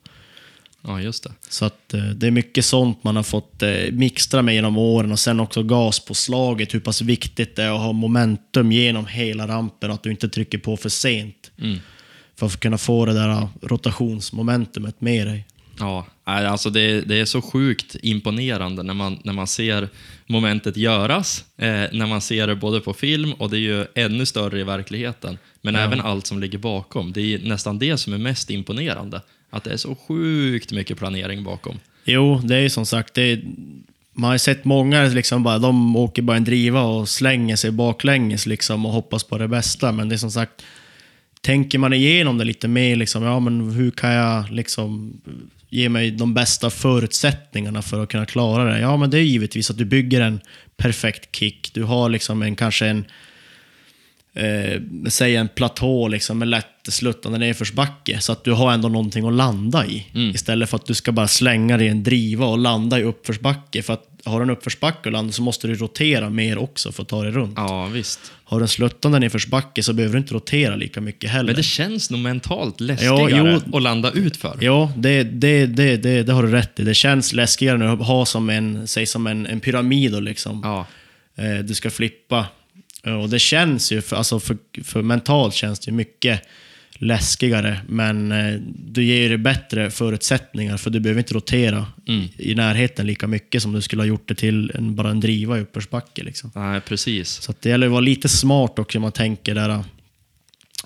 Ja, just det. Så att eh, det är mycket sånt man har fått eh, mixtra med genom åren och sen också gaspåslaget, hur pass viktigt det är att ha momentum genom hela rampen och att du inte trycker på för sent. Mm. För att kunna få det där rotationsmomentumet med dig. Ja, alltså det, det är så sjukt imponerande när man, när man ser momentet göras, eh, när man ser det både på film och det är ju ännu större i verkligheten. Men även allt som ligger bakom. Det är nästan det som är mest imponerande. Att det är så sjukt mycket planering bakom. Jo, det är ju som sagt, är, man har sett många liksom bara, de åker bara en driva och slänger sig baklänges liksom och hoppas på det bästa. Men det är som sagt, tänker man igenom det lite mer, liksom, ja men hur kan jag liksom ge mig de bästa förutsättningarna för att kunna klara det? Ja, men det är givetvis att du bygger en perfekt kick. Du har liksom en, kanske en, eh, säg en platå liksom, med lätt sluttande nedförsbacke. Så att du har ändå någonting att landa i. Istället för att du ska bara slänga dig i en driva och landa i uppförsbacke. För att har du en uppförsbacke och landa så måste du rotera mer också för att ta dig runt. Ja, visst. Har du en sluttande nedförsbacke så behöver du inte rotera lika mycket heller. Men det känns nog mentalt läskigare jo. att landa ut för. Ja, det, det, det, det, det har du rätt i. Det känns läskigare att ha som en, säg som en, en pyramid då, liksom. Ja. Eh, du ska flippa. Och det känns ju, för, alltså för, för mentalt känns det ju mycket läskigare. Men eh, du ger det bättre förutsättningar för du behöver inte rotera Mm. i, närheten lika mycket som du skulle ha gjort det till en, bara en driva i uppförsbacke. Liksom. Nej, precis. Så det gäller att vara lite smart också om man tänker där.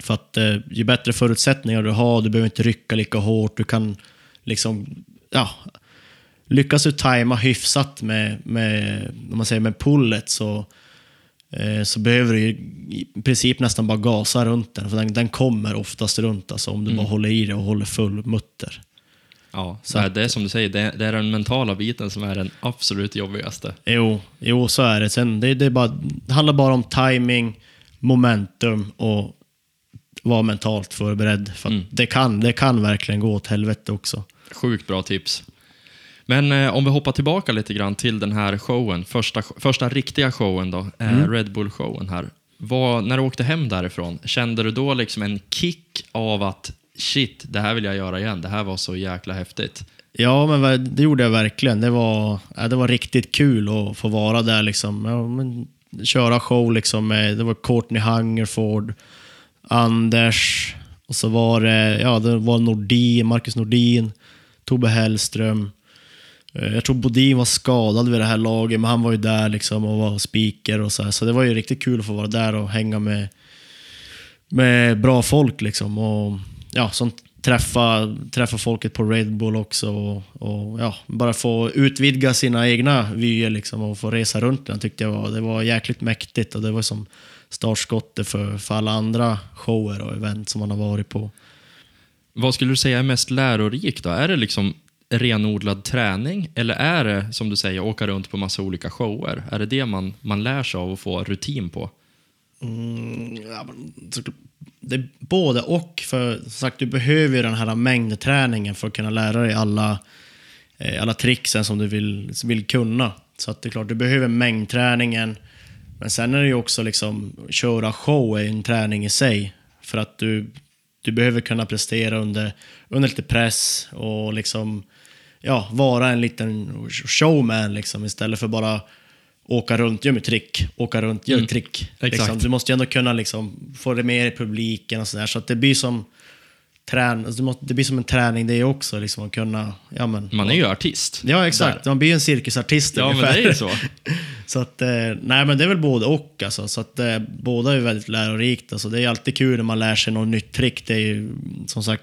För att eh, ju bättre förutsättningar du har, du behöver inte rycka lika hårt, du kan liksom, ja, lyckas du tajma hyfsat med, med, om man säger med pullet så eh, så behöver du i princip nästan bara gasa runt den, för den, den kommer oftast runt alltså, om du bara håller i det och håller full mutter. Ja, Så att- det är som du säger, det, det är den mentala biten som är den absolut jobbigaste. Jo, jo så är det. Sen, det, det, är bara, det handlar bara om timing, momentum och vara mentalt förberedd. För att det, kan, det kan verkligen gå åt helvete också. Sjukt bra tips. Men eh, om vi hoppar tillbaka lite grann till den här showen, första, första riktiga showen då, eh, Red Bull-showen här. Vad, när du åkte hem därifrån, kände du då liksom en kick av att shit, det här vill jag göra igen, det här var så jäkla häftigt? Ja, men det gjorde jag verkligen. Det var, det var riktigt kul att få vara där. Liksom. Ja, men, köra show liksom med, det var Courtney Hungerford, Anders, och så var det, ja, det var Nordin, Marcus Nordin, Tobbe Hellström. Eh, jag tror Bodin var skadad vid det här laget, men han var ju där liksom och var speaker och så här. Så det var ju riktigt kul att få vara där och hänga med, med bra folk liksom. Och ja, som träffa, träffa folket på Red Bull också. Och, och ja, bara få utvidga sina egna vyer liksom och få resa runt den tyckte jag var, det var jäkligt mäktigt. Och det var som startskottet för, för alla andra shower och event som man har varit på. Vad skulle du säga är mest lärorikt då? Är det liksom renodlad träning eller är det, som du säger, åka runt på massa olika shower? Är det det man, man lär sig av och får rutin på? Mm, ja, det är både och. För som sagt, du behöver ju den här mängdträningen för att kunna lära dig alla, eh, alla tricksen som du vill, vill kunna. Så att det är klart, du behöver mängdträningen. Men sen är det ju också liksom, köra show är en träning i sig. För att du, du behöver kunna prestera under, under lite press och liksom, ja, vara en liten showman liksom, istället för bara åka runt, gör mig trick, åka runt, gör ett trick. Liksom, du måste ju ändå kunna liksom, få det med i publiken och sådär. Så att det blir som trän, alltså, måste, det blir som en träning det också, liksom att kunna, ja men. Man är ju artist. Ja, exakt. Där. Man blir ju en cirkusartist Ja, men ungefär. det är ju så. Så att, eh, nej men det är väl både och alltså. Så att eh, båda är väldigt lärorikt. Alltså, det är alltid kul när man lär sig något nytt trick. Det är ju som sagt,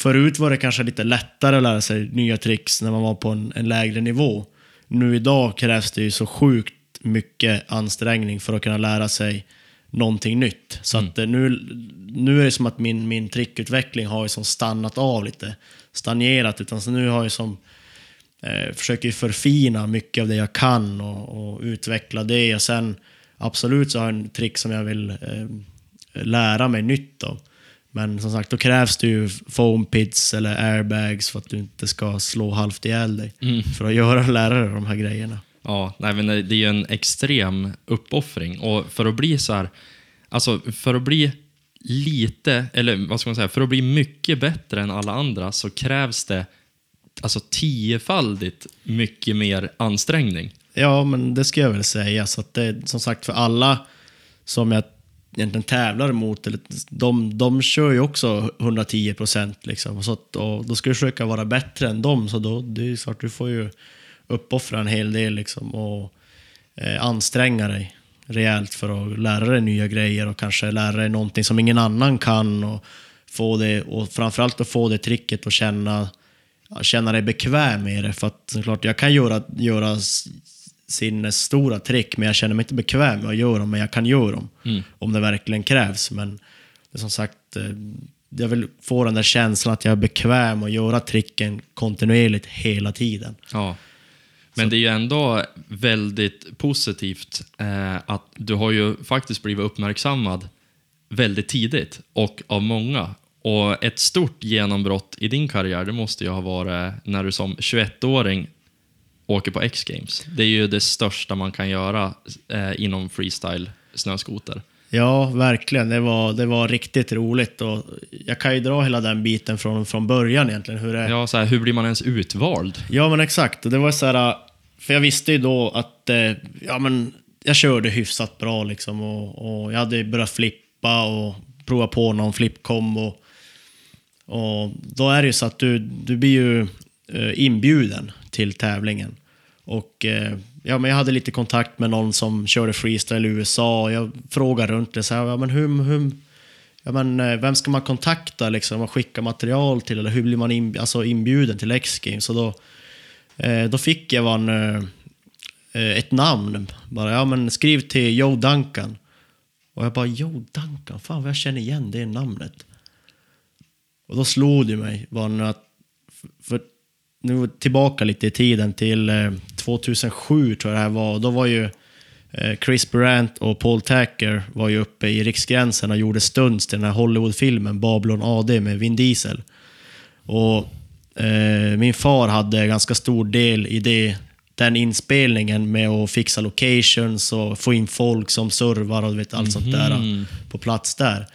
förut var det kanske lite lättare att lära sig nya tricks när man var på en, en lägre nivå. Nu idag krävs det ju så sjukt mycket ansträngning för att kunna lära sig någonting nytt. Så att eh, nu, nu är det som att min, min trickutveckling har ju som stannat av lite. Stagnerat. Utan så nu har jag som eh, försöker förfina mycket av det jag kan och, och utveckla det. Och sen absolut så har jag en trick som jag vill eh, lära mig nytt av. Men som sagt, då krävs det ju foam pits eller airbags för att du inte ska slå halvt ihjäl dig. För att göra lära dig de här grejerna. Ja, nej, men det är ju en extrem uppoffring. Och för att bli så här, alltså för att bli lite, eller vad ska man säga, för att bli mycket bättre än alla andra så krävs det alltså tiofaldigt mycket mer ansträngning. Ja, men det ska jag väl säga. Så att det, som sagt, för alla som jag egentligen tävlar mot, eller, de, de kör ju också 110 procent. Liksom. Så att, och då ska du försöka vara bättre än dem, så då, det är klart, du får ju uppoffra en hel del liksom, och eh, anstränga dig rejält för att lära dig nya grejer och kanske lära dig någonting som ingen annan kan. Och, få det, och framförallt att få det tricket och känna, känna dig bekväm med det. För att såklart, jag kan göra, göra s- sin stora trick, men jag känner mig inte bekväm med att göra dem, men jag kan göra dem. Om det verkligen krävs. Men det som sagt, eh, jag vill få den där känslan att jag är bekväm och göra tricken kontinuerligt hela tiden. Ja. Men det är ju ändå väldigt positivt eh, att du har ju faktiskt blivit uppmärksammad väldigt tidigt och av många. Och ett stort genombrott i din karriär, det måste ju ha varit när du som 21-åring åker på X-Games. Det är ju det största man kan göra eh, inom freestyle snöskoter. Ja, verkligen. Det var, det var riktigt roligt. Och jag kan ju dra hela den biten från, från början egentligen. Hur det, Ja, så här, hur blir man ens utvald? Ja, men exakt. Det var så här, för jag visste ju då att eh, ja, men jag körde hyfsat bra liksom och, och jag hade börjat flippa och prova på någon flippkombo. Och då är det ju så att du, du blir ju eh, inbjuden till tävlingen. Och eh, ja, men jag hade lite kontakt med någon som körde freestyle i USA och jag frågade runt det. Så här, ja, men hur, hur, ja, men, eh, vem ska man kontakta liksom, och skicka material till? Eller hur blir man in, alltså, inbjuden till X-Games? Då, eh, då fick jag en, ett namn. Bara, ja men skriv till Joe Duncan. Och jag bara, Joe Duncan, fan vad jag känner igen det namnet. Och då slog det mig var nu att, för nu tillbaka lite i tiden till 2007 tror jag det här var. Då var ju eh, Chris Brandt och Paul Tacker var ju uppe i Riksgränsen och gjorde stunts till den här Hollywoodfilmen Babylon AD med Vin Diesel. Och eh, min far hade ganska stor del i det, den inspelningen med att fixa locations och få in folk som servar och vet, allt sånt där Mhm. på plats där.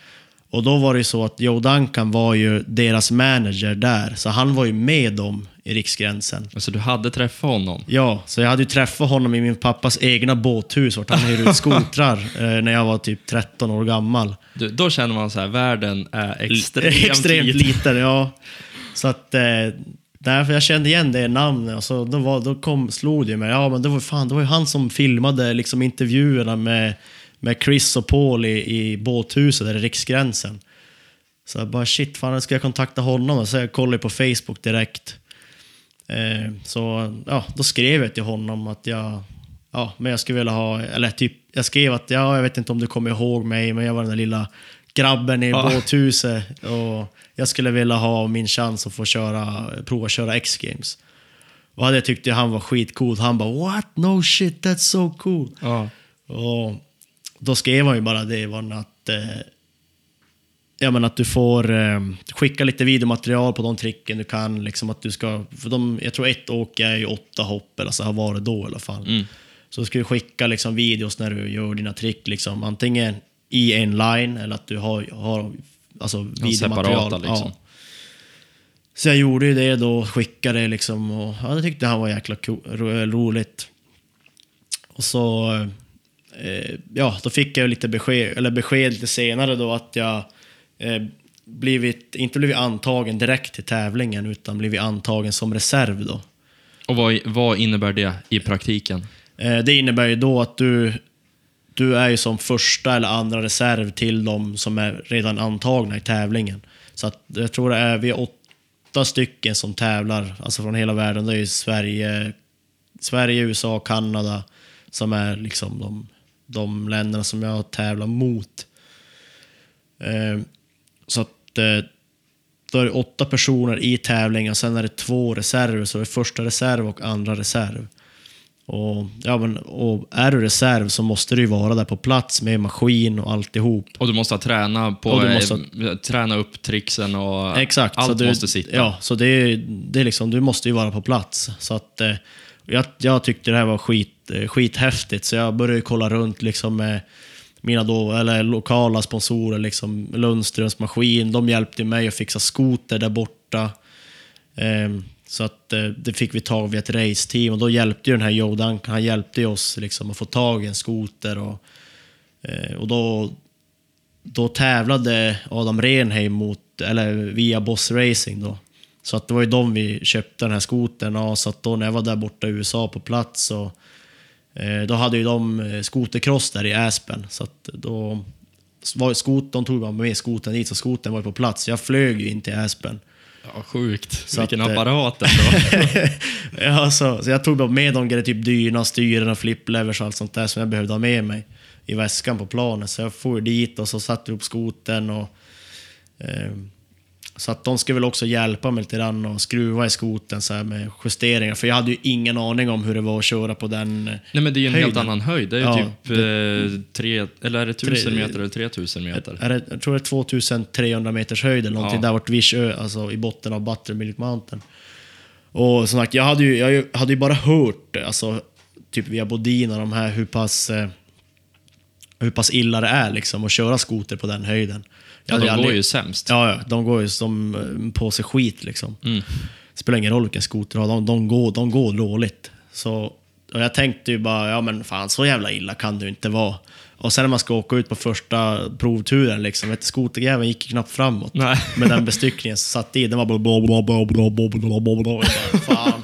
Och då var det ju så att Joe Duncan var ju deras manager där, så han var ju med dem i Riksgränsen. Alltså du hade träffat honom? Ja, så jag hade ju träffat honom i min pappas egna båthus vart han hyrde ut skotrar eh, när jag var typ 13 år gammal. Du, då känner man så här, världen är extremt, Extremt liten. liten, ja. Så att, eh, därför jag kände igen det namnet. Alltså, då, var, då kom, slog det mig, ja men det var, fan, det var ju han som filmade liksom, intervjuerna med, med Chris och Paul i, i båthuset där i Riksgränsen. Så jag bara shit, fan ska jag kontakta honom? Och så jag kollade på Facebook direkt. Eh, så ja, då skrev jag till honom att jag, ja, men jag skulle vilja ha, eller typ, jag skrev att ja, jag vet inte om du kommer ihåg mig, men jag var den där lilla grabben i Ja. båthuset och jag skulle vilja ha min chans att få köra, prova köra X-games. Och det tyckte han var skitcoolt. Han bara what? No shit, that's so cool. Ja. Och då skrev han ju bara det var att, eh, ja, men att du får eh, skicka lite videomaterial på de tricken du kan. Liksom att du ska, för de, jag tror ett åk är ju åtta hopp, eller så har varit då i alla fall. Mm. Så du ska ju skicka liksom videos när du gör dina trick, liksom, antingen i en line eller att du har, har alltså, videomaterial. separata, liksom. Ja. Så jag gjorde ju det då, skickade liksom och ja, det tyckte han var jäkla ro, roligt. Och så, eh, ja, då fick jag lite besked, eller besked lite senare då att jag eh, blivit, inte blivit antagen direkt till tävlingen utan blivit antagen som reserv då. Och vad, vad innebär det i praktiken? Eh, det innebär ju då att du, du är ju som första eller andra reserv till de som är redan antagna i tävlingen. Så att jag tror det är, vi är åtta stycken som tävlar, alltså från hela världen. Det är ju Sverige, Sverige USA, Kanada som är liksom de, de länderna som jag tävlar mot. Eh, så att eh, då är det åtta personer i tävlingen, sen är det två reserver, så det är första reserv och andra reserv. Och, ja, men, och är du reserv så måste du ju vara där på plats med maskin och alltihop. Och du måste träna på, du måste eh, träna upp tricksen och Exakt. allt så du, måste sitta. Ja, så det är, det är liksom, du måste ju vara på plats. Så att, eh, jag, jag tyckte det här var skit, eh, skithäftigt, så jag började kolla runt liksom med mina då, eller lokala sponsorer, liksom Lundströms maskin. De hjälpte mig att fixa skoter där borta. Ehm, så att eh, det fick vi tag vid ett raceteam och då hjälpte ju den här Joe Duncan, han hjälpte oss liksom att få tag i en skoter. Och, eh, och då, då tävlade Adam Renheim mot, eller via Boss Racing då. Så att det var ju de vi köpte den här skotern av. Så att då när jag var där borta i USA på plats och då hade ju de eh, skotercross där i Aspen. Så att då var skot, de tog med skoten dit, så skoten var ju på plats. Jag flög ju in till Aspen. Ja, sjukt. Så Vilken att, eh, apparat ändå. ja, så, så jag tog med de grejer, typ dyna, styren och flipplevers och allt sånt där som jag behövde ha med mig i väskan på planet. Så jag for dit och så satte vi upp skoten och eh, så att de skulle väl också hjälpa mig lite grann och skruva i skoten så här med justeringar. För jag hade ju ingen aning om hur det var att köra på den eh, Nej, men det är ju en helt höjden. annan höjd. Det är ju Ja, typ eh, tre, eller är det tusen Tre- meter eller 3000 meter? Är det, jag tror det är 2300 meters höjd eller någonting Ja. där vart Vischö, alltså i botten av Buttermilk Mountain. Och som sagt, jag hade ju, jag hade ju bara hört, alltså typ via Bodin och de här, hur pass, eh, hur pass illa det är liksom att köra skoter på den höjden. Ja, de aldrig... går ju sämst. Ja, ja, de går ju som en påse skit liksom. Mm. Det spelar ingen roll vilken skoter du har, de, de, går, de går dåligt. Så, och jag tänkte ju bara, ja men fan så jävla illa kan det ju inte vara. Och sen när man ska åka ut på första provturen, liksom, vet, skotergräven gick knappt framåt. Nej. Med den bestyckningen som satt i, den var bara. Fan,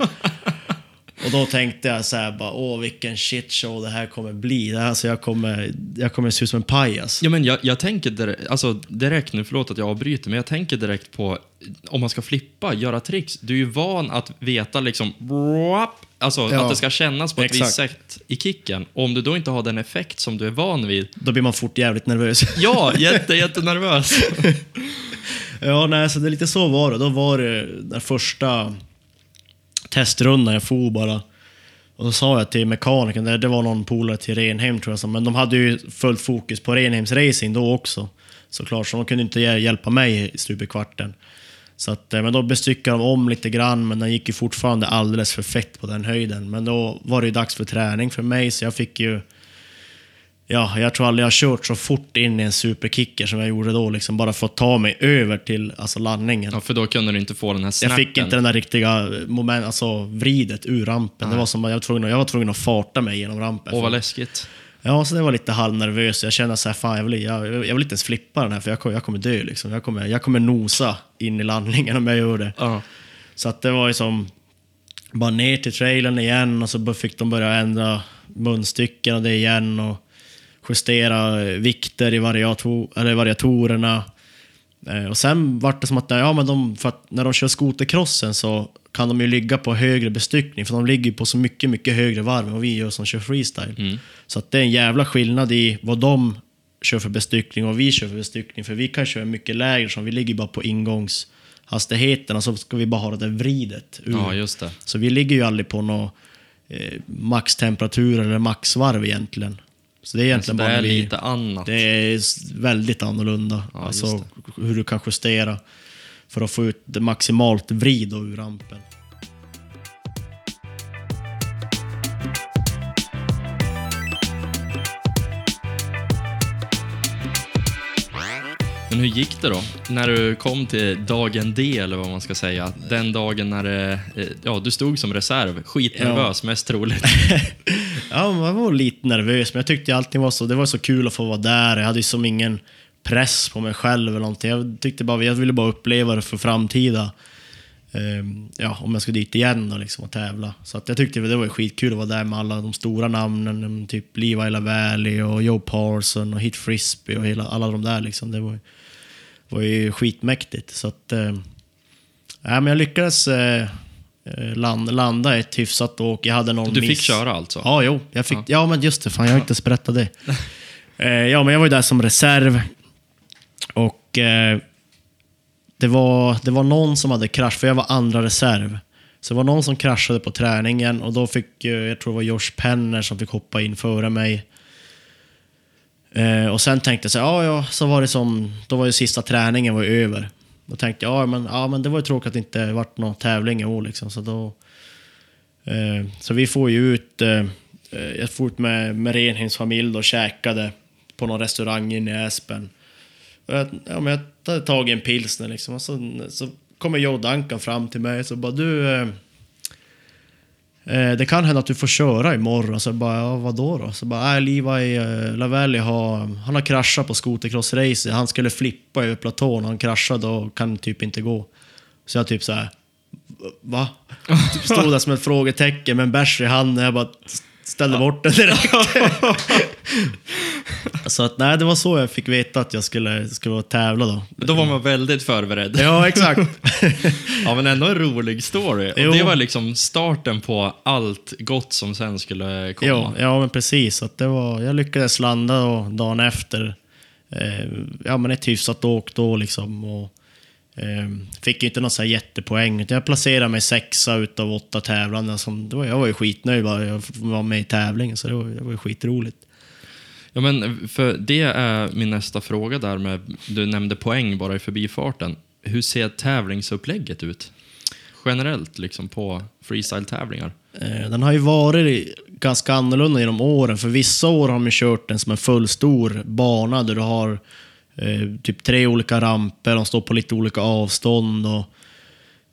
och då tänkte jag så här, bara, åh vilken shitshow det här kommer bli. Alltså, jag, kommer, jag kommer se ut som en pajas. Ja, men jag, jag tänker direkt, alltså direkt nu, förlåt att jag avbryter, men jag tänker direkt på om man ska flippa, göra tricks. Du är ju van att veta liksom, Alltså Ja. att det ska kännas på ett Exakt. visst sätt i kicken. Om du då inte har den effekt som du är van vid. Då blir man fort jävligt nervös. Ja, jätte, jättenervös. Ja, nej, så det är lite så var det. Då var det den första testrundan jag for bara. Och då sa jag till mekanikern, det, var någon polare till Renhem tror jag, men de hade ju fullt fokus på Renhems racing då också. Såklart, så de kunde inte hjälpa mig i stup i kvarten. Så att, eh, men då bestyckade de om lite grann, men den gick ju fortfarande alldeles för fett på den höjden. Men då var det ju dags för träning för mig, så jag fick ju Ja, jag tror aldrig jag har kört så fort in i en superkicker som jag gjorde då, liksom bara för att ta mig över till alltså, landningen. Ja, för då kunde du inte få den här jag snappen. fick inte den där riktiga moment, alltså vridet ur rampen. Det var som jag var, tvungen, att- jag var tvungen att farta mig genom rampen. Åh, vad läskigt. Ja, så det var lite halvnervös. Jag kände så här, fan jag vill, jag, jag vill inte ens flippa den här för jag kommer, jag kommer dö liksom. Jag kommer, jag kommer nosa in i landningen om jag gör det. Ja. Så att det var ju som bara ner till trailern igen och så fick de börja ändra munstycken och det igen och justera vikter i variator, eller variatorerna. Eh, Och sen vart det som att, ja, men de, att när de kör skotercrossen så kan de ju ligga på högre bestyckning, för de ligger på så mycket, mycket högre varv än vad vi gör som kör freestyle. Så att det är en jävla skillnad i vad de kör för bestyckning och vad vi kör för bestyckning, för vi kan köra mycket lägre, så vi ligger bara på ingångshastigheten och så ska vi bara ha det där vridet ur. ja, just det. Så vi ligger ju aldrig på någon eh, maxtemperatur eller maxvarv egentligen. Så det är egentligen det bara är vi, lite annat. det är väldigt annorlunda. Ja, alltså hur du kan justera för att få ut det maximalt vrid ur rampen. Men hur gick det då? När du kom till dagen D, eller vad man ska säga. Den dagen när det, eh, ja, du stod som reserv. Skitnervös, mest troligt. Ja, man var lite nervös, men jag tyckte allting var så, det var så kul att få vara där. Jag hade ju som ingen press på mig själv eller någonting. Jag tyckte bara, jag ville bara uppleva det för framtida. um, ja, om jag ska dit igen då, liksom, och tävla. Så att jag tyckte det var skitkul att vara där med alla de stora namnen. Typ Levi Lavalli och Joe Parson och Hit Frisbee och hela, alla de där. Liksom. Det var, var ju skitmäktigt. Så att, eh, ja, men jag lyckades eh, land, landa ett hyfsat åk. Jag hade någon Du fick miss. köra alltså? Ja, jo. Jag fick, Ja. ja. men just det. Fan, jag har inte ens berättat det. eh, ja, men jag var ju där som reserv. Och eh, det, var, det var någon som hade krasch, för jag var andra reserv. Så det var någon som kraschade på träningen och då fick, eh, jag tror det var Josh Penner som fick hoppa in före mig. Eh, och sen tänkte jag så ja, ja, så var det som, då var ju sista träningen var över. Då tänkte jag, ja men, ja, men det var ju tråkigt att det inte vart någon tävling i år liksom. Så då, Eh, Så vi får ju ut, eh, jag får ut med, med Renhems familj och käkade på någon restaurang inne i Aspen. Och jag, ja, men jag hade tagit en pilsner liksom och så, så kommer Joe Duncan fram till mig och så bara du... Eh, det kan hända att du får köra imorgon. Så jag bara, ja vadå då? Så bara, äh, Levi eh, Lavalli har, han har kraschat på skotercross-race. Han skulle flippa över platån, han kraschade och kan typ inte gå. Så jag typ så här, va? Typ stod där som ett frågetecken med en bärs i handen. Jag bara ställde bort den direkt. så att nej, det var så jag fick veta att jag skulle, skulle tävla då. Då var man väldigt förberedd. Ja, exakt. Ja, men ändå en rolig story. Och Jo. det var liksom starten på allt gott som sen skulle komma. ja, ja, men precis. Att det var, jag lyckades landa och dagen efter. Eh, ja, men ett hyfsat åk då liksom. Och, eh, fick ju inte någon så här jättepoäng. utan Jag placerade mig sexa utav åtta tävlande. Som, det var, jag var ju skitnöjd bara jag var med i tävlingen, så det var, det var ju skitroligt. Ja, men för det är min nästa fråga där med, du nämnde poäng bara i förbifarten. Hur ser tävlingsupplägget ut? Generellt liksom på freestyle-tävlingar. Eh, den har ju varit ganska annorlunda genom åren. För vissa år har de kört den som en fullstor bana där du har eh, typ tre olika ramper, de står på lite olika avstånd. Och, eh,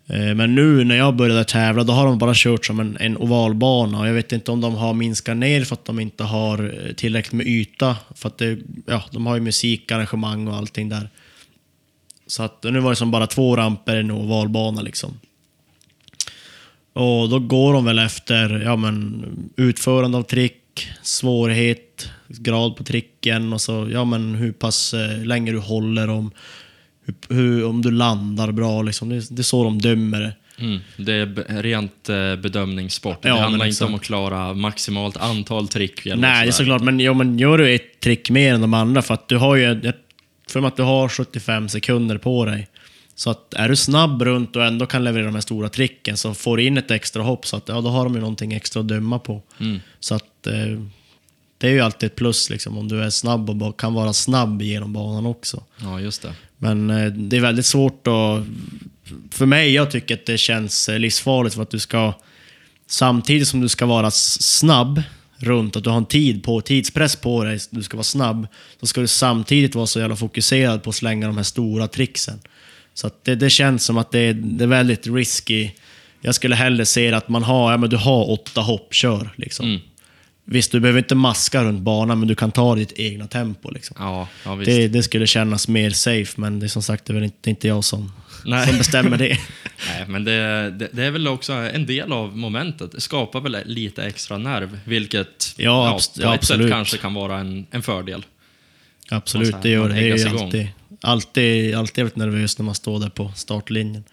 Eh, men nu när jag började tävla, då har de bara kört som en, en ovalbana. Och jag vet inte om de har minskat ner för att de inte har eh, tillräckligt med yta. För att det, ja, de har ju musikarrangemang och allting där. Så att nu var det som bara två ramper i en ovalbana liksom. Och då går de väl efter ja, men, utförande av trick, svårighet, grad på tricken och så ja, men, hur pass eh, länge du håller dem. Hur, hur, om du landar bra. Liksom. Det, det är så de dömer det. Mm. Det är rent eh, bedömningssport. Ja, det handlar inte om exakt. att klara maximalt antal trick. eller Nej, det är såklart. Men, ja, men gör du ett trick mer än de andra, för att du har ju... För att du har 75 sekunder på dig. Så att är du snabb runt och ändå kan leverera de här stora tricken så får du in ett extra hopp, så att, ja, då har de ju någonting extra att döma på. Mm. Så att eh, det är ju alltid ett plus liksom, om du är snabb och kan vara snabb genom banan också. Ja, just det. Men eh, det är väldigt svårt att... För mig, jag tycker att det känns eh, livsfarligt för att du ska... Samtidigt som du ska vara snabb runt, att du har en tid på, tidspress på dig, du ska vara snabb, så ska du samtidigt vara så jävla fokuserad på att slänga de här stora tricksen. Så att det, det känns som att det är, det är väldigt risky. Jag skulle hellre se att man har, ja men du har åtta hopp, kör liksom. Mm. Visst, du behöver inte maska runt banan, men du kan ta ditt egna tempo liksom. Ja, ja. Det, det skulle kännas mer safe, men det är som sagt det är väl inte, det är inte jag som, Nej. som bestämmer det. Nej, men det, det, det är väl också en del av momentet. Det skapar väl lite extra nerv, vilket Ja, abs- på ja, ett sätt absolut. kanske kan vara en, en fördel. Absolut, så det här, gör det. Det är ju alltid, alltid, alltid väldigt nervös när man står där på startlinjen.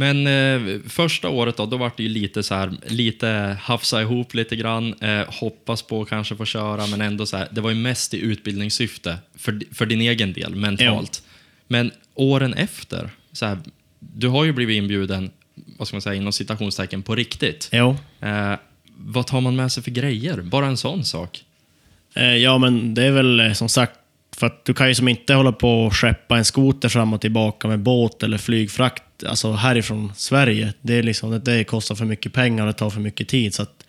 Men eh, första året då, då var det ju lite så här, lite hafsa ihop lite grann, eh, hoppas på att kanske få köra, men ändå så här, det var ju mest i utbildningssyfte för, för din egen del, mentalt. Men åren efter, så här, du har ju blivit inbjuden, vad ska man säga, inom citationstecken, på riktigt. Jo. Eh, vad tar man med sig för grejer? Bara en sån sak? Eh, Ja, men det är väl eh, som sagt, för att du kan ju som inte hålla på och skeppa en skoter fram och tillbaka med båt eller flygfrakt, alltså härifrån Sverige. Det, är liksom, det, kostar för mycket pengar och det tar för mycket tid. Så, att,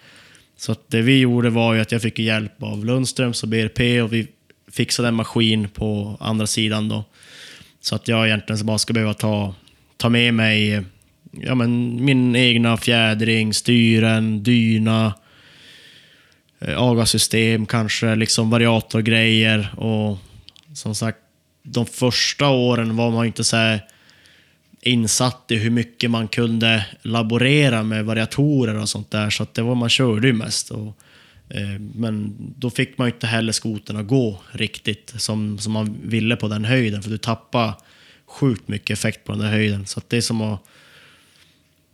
så att det vi gjorde var ju att jag fick hjälp av Lundströms och BRP och vi fixade en maskin på andra sidan då. Så att jag egentligen bara ska behöva ta, ta med mig ja, men min egna fjädring, styren, dyna, eh, AGA-system kanske, liksom variatorgrejer och som sagt, de första åren var man inte så här insatt i hur mycket man kunde laborera med variatorer och sånt där, så att det var man körde ju mest. Och, eh, men då fick man ju inte heller skoten att gå riktigt som, som man ville på den höjden, för du tappar sjukt mycket effekt på den där höjden. Så det är som att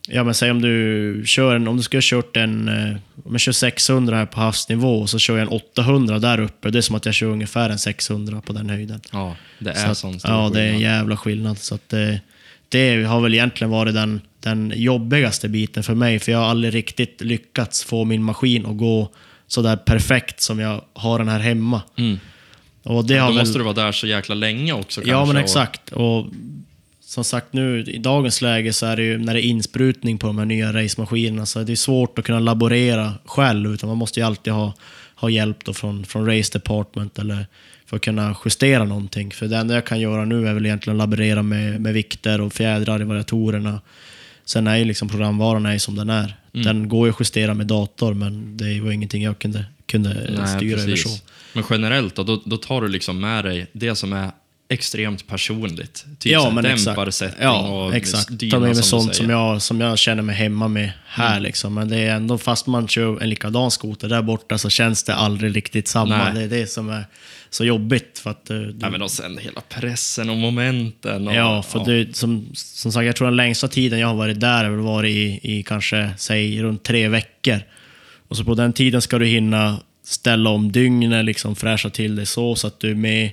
Ja men säg om du kör en, om du skulle ha kört en, eh, om jag kör 600 här på havsnivå och så kör jag en 800 där uppe. Det är som att jag kör ungefär en 600 på den höjden. Ja, det Så är att, sån stor Ja, det är en jävla skillnad. Så att det, det har väl egentligen varit den, den jobbigaste biten för mig, för jag har aldrig riktigt lyckats få min maskin att gå så där perfekt som jag har den här hemma. Mm. Och det Då har väl... måste du vara där så jäkla länge också Ja, kanske, men och- exakt. Och som sagt nu, i dagens läge så är det ju när det är insprutning på de här nya racemaskinerna så är det svårt att kunna laborera själv, utan man måste ju alltid ha, ha hjälp då från, från Race Department eller för att kunna justera någonting. För det enda jag kan göra nu är väl egentligen att laborera med, med vikter och fjädrar i variatorerna. Sen är ju liksom programvaran är som den är. Mm. Den går ju att justera med dator, men det var ingenting jag kunde, kunde Nej, styra över så. Men generellt då, då, då tar du liksom med dig det som är extremt personligt. Typ ja, men dämparsättning exakt. Ja, och exakt. dyna Ta med mig som sånt som jag, som jag känner mig hemma med här. Mm. Liksom. Men det är ändå, fast man kör en likadan skoter där borta så känns det aldrig riktigt samma. Nej. Det är det som är så jobbigt. För att, eh, du, Ja, men och sen hela pressen och momenten. Och, ja, för Det, som, som sagt, jag tror den längsta tiden jag har varit där har varit i, i kanske, säg runt tre veckor. Och så på den tiden ska du hinna ställa om dygnet, liksom fräscha till det så, så att du är med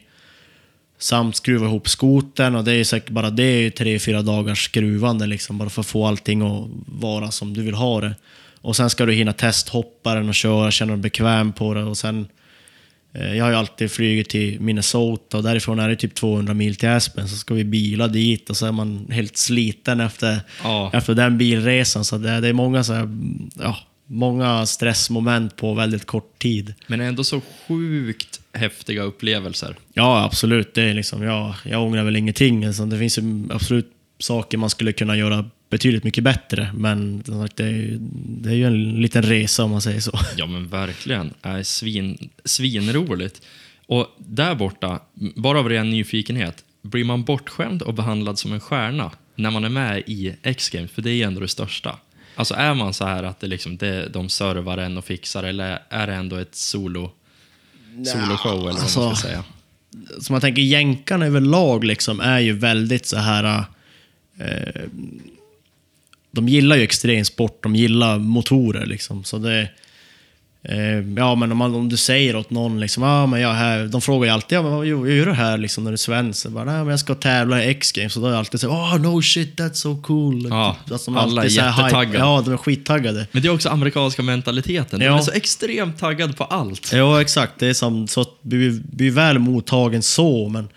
samt skruva ihop skoten och det är säkert bara det är tre, fyra dagars skruvande liksom, bara för att få allting att vara som du vill ha det. Och sen ska du hinna testhoppa den och köra, känna dig bekväm på det och sen jag har ju alltid flugit till Minnesota och därifrån är det typ 200 mil till Aspen, så ska vi bila dit och så är man helt sliten efter, Ja. efter den bilresan. Så det, det är många, så här, ja, många stressmoment på väldigt kort tid. Men ändå så sjukt häftiga upplevelser. Ja, absolut. Det är liksom, jag, jag ångrar väl ingenting. Alltså, det finns absolut saker man skulle kunna göra betydligt mycket bättre. Men det, är, ju- det är ju en liten resa om man säger så. Ja, men verkligen. Är svin, svinroligt. Och där borta, bara av ren nyfikenhet, blir man bortskämd och behandlad som en stjärna när man är med i X-Games? För det är ju ändå det största. Alltså är man så här att det liksom, det, de servar en och fixar, eller är det ändå ett solo, soloshow, eller vad alltså, man ska säga? Så man tänker, jänkarna överlag liksom är ju väldigt så här... Eh, de gillar ju extremsport, de gillar motorer liksom. Så det, eh, ja, men om, man, om du säger åt någon liksom, ah, men jag är här, de frågar ju alltid, ja, men vad gör du här liksom när du är svensk? Jag bara, nej, men jag ska tävla i X-games. Så då är jag alltid så oh no shit, that's so cool. Ja, Alltså, de alla är jättetaggade. Ja, de är skittaggade. Men det är också amerikanska mentaliteten. De Ja. är så extremt taggade på allt. Ja, exakt. Det är som, så att bli, bli väl mottagen så, men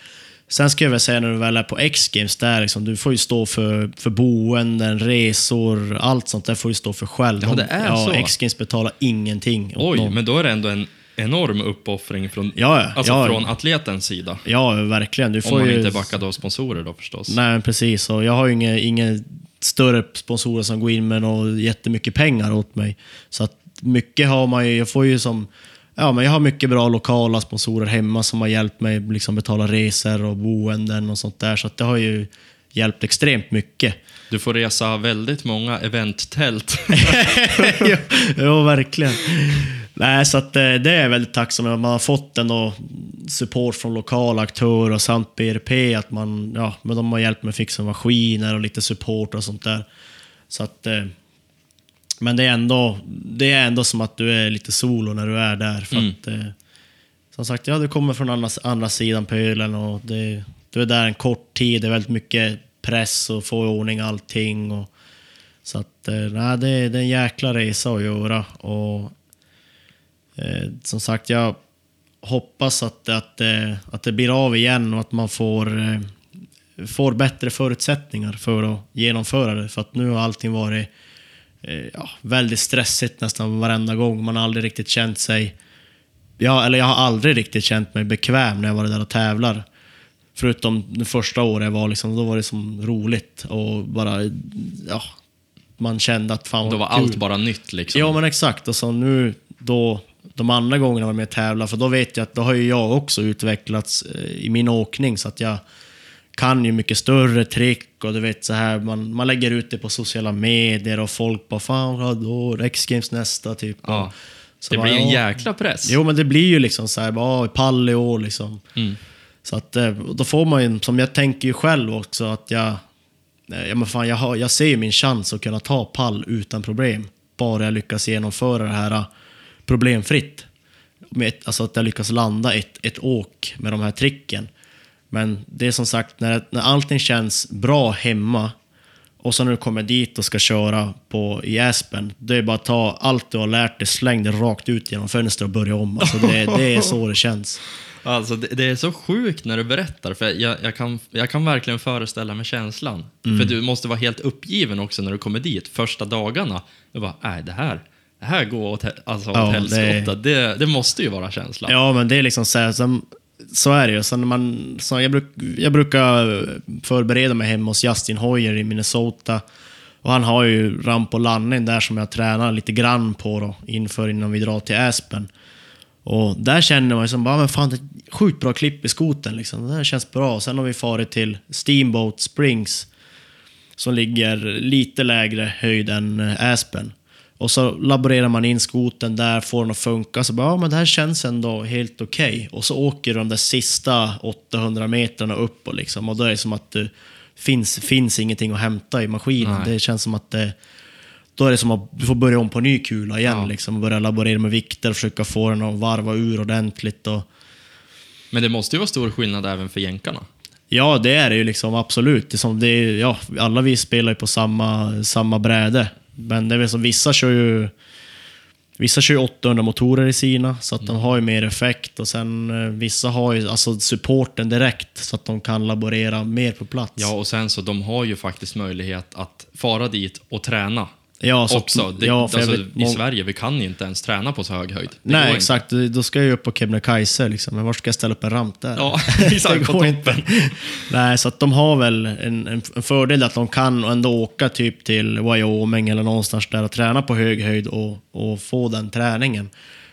sen ska jag väl säga när du väl är på X-games, där liksom, du får ju stå för, för boenden, resor, allt sånt där får du stå för själv. Ja, det är ja, så. X-games betalar ingenting Oj, någon. men då är det ändå en enorm uppoffring från, Ja, alltså Ja, från atletens sida. Ja, verkligen. Du Om får man ju... inte är backad av sponsorer då förstås. Nej, precis. Och jag har ju inga, inga större sponsorer som går in med något jättemycket pengar åt mig. Så att mycket har man ju, jag får ju som, ja men jag har mycket bra lokala sponsorer hemma som har hjälpt mig liksom betala resor och boenden och sånt där. Så det har ju hjälpt extremt mycket. Du får resa väldigt många eventtält. ja, ja, verkligen. Nej, så att eh, det är jag väldigt tacksam över. Man har fått ändå support från lokala aktörer och samt BRP. Att man, ja, men de har hjälpt mig att fixa maskiner och lite support och sånt där. Så att, eh, men det är, ändå, det är ändå som att du är lite solo när du är där. För Mm. att, eh, som sagt, ja, du kommer från andra, andra sidan pölen och det, du är där en kort tid. Det är väldigt mycket press och få i ordning allting. Och, så att, eh, nej, det, är- det är en jäkla resa att göra. Och, eh, som sagt, jag hoppas att, att, eh, att det blir av igen och att man får, får bättre förutsättningar för att genomföra det. För att nu har allting varit ja, väldigt stressigt nästan varenda gång. Man har aldrig riktigt känt sig... Ja, eller jag har aldrig riktigt känt mig bekväm när jag varit där och tävlar. Förutom det första året jag var, liksom, då var det som roligt och bara... Ja, man kände att fan Då var kul. allt bara nytt liksom. Ja, men exakt. Och så nu då, de andra gångerna jag var med och tävla, för då vet jag att då har ju jag också utvecklats eh, i min åkning så att jag kan ju mycket större trick och du vet så här, man, man lägger ut det på sociala medier och folk bara fan vad då, X-games nästa typ. Ja. Så Det bara, blir en jäkla press. Jo, men det blir ju liksom så här, bara, "Ah, pall i år liksom. Mm. Så att eh, då får man ju, som jag tänker ju själv också, att jag... eh, Ja, men fan, jag, har, jag ser ju min chans att kunna ta pall utan problem. Bara jag lyckas genomföra det här eh, problemfritt. Med alltså att jag lyckas landa ett, ett åk med de här tricken. Men det är som sagt, när, när allting känns bra hemma och så när du kommer dit och ska köra på, i Aspen, det är bara att ta allt du har lärt dig, släng det rakt ut genom fönstret och börja om. Alltså det, det är så det känns. Alltså, det, det är så sjukt när du berättar, för jag, jag, kan, jag kan verkligen föreställa mig känslan. Mm. För du måste vara helt uppgiven också när du kommer dit, första dagarna. Du bara, nej det här, det här går åt, alltså, Ja, åt helskotta. Det, det måste ju vara känslan. Ja, men det är liksom så här, som, så är det ju. Sen man, så jag, bruk, jag brukar förbereda mig hemma hos Justin Hoyer i Minnesota. Och han har ju ramp och landning där som jag tränar lite grann på då, inför innan vi drar till Aspen. Och där känner man ju som bara, men fan, det är ett sjukt bra klipp i skoten liksom. Det här känns bra. Sen har vi farit till Steamboat Springs som ligger lite lägre höjd än Aspen. Och så laborerar man in skoten där, får den att funka. Så bara, ja men det här känns ändå helt okej. Och så åker du de där sista 800 metrarna upp och liksom. Och då är det som att det finns, finns ingenting att hämta i maskinen. Nej. Det känns som att det, då är det som att du får börja om på ny kula igen. Ja. Liksom, och börja laborera med vikter och försöka få den att varva ur ordentligt. Och, Men det måste ju vara stor skillnad även för jänkarna. Ja, det är det ju liksom absolut. Det är som det är, ja, alla vi spelar ju på samma, samma bräde. Men det är väl som vissa kör ju Vissa kör ju 800 motorer i sina, så att Mm. de har ju mer effekt. Och sen eh, vissa har ju alltså supporten direkt, så att de kan laborera mer på plats. Ja, och sen så de har ju faktiskt möjlighet att fara dit och träna ja, så också. Det, ja, alltså, vet- I Sverige, vi kan ju inte ens träna på så hög höjd. Det Nej, inte. exakt. Då ska jag ju upp på Kebnekaise, liksom. men var ska jag ställa upp en ramp där? Ja, exakt, på toppen. Nej, så att de har väl en, en, en fördel att de kan ändå åka typ till Wyoming eller någonstans där och träna på hög höjd och, och få den träningen.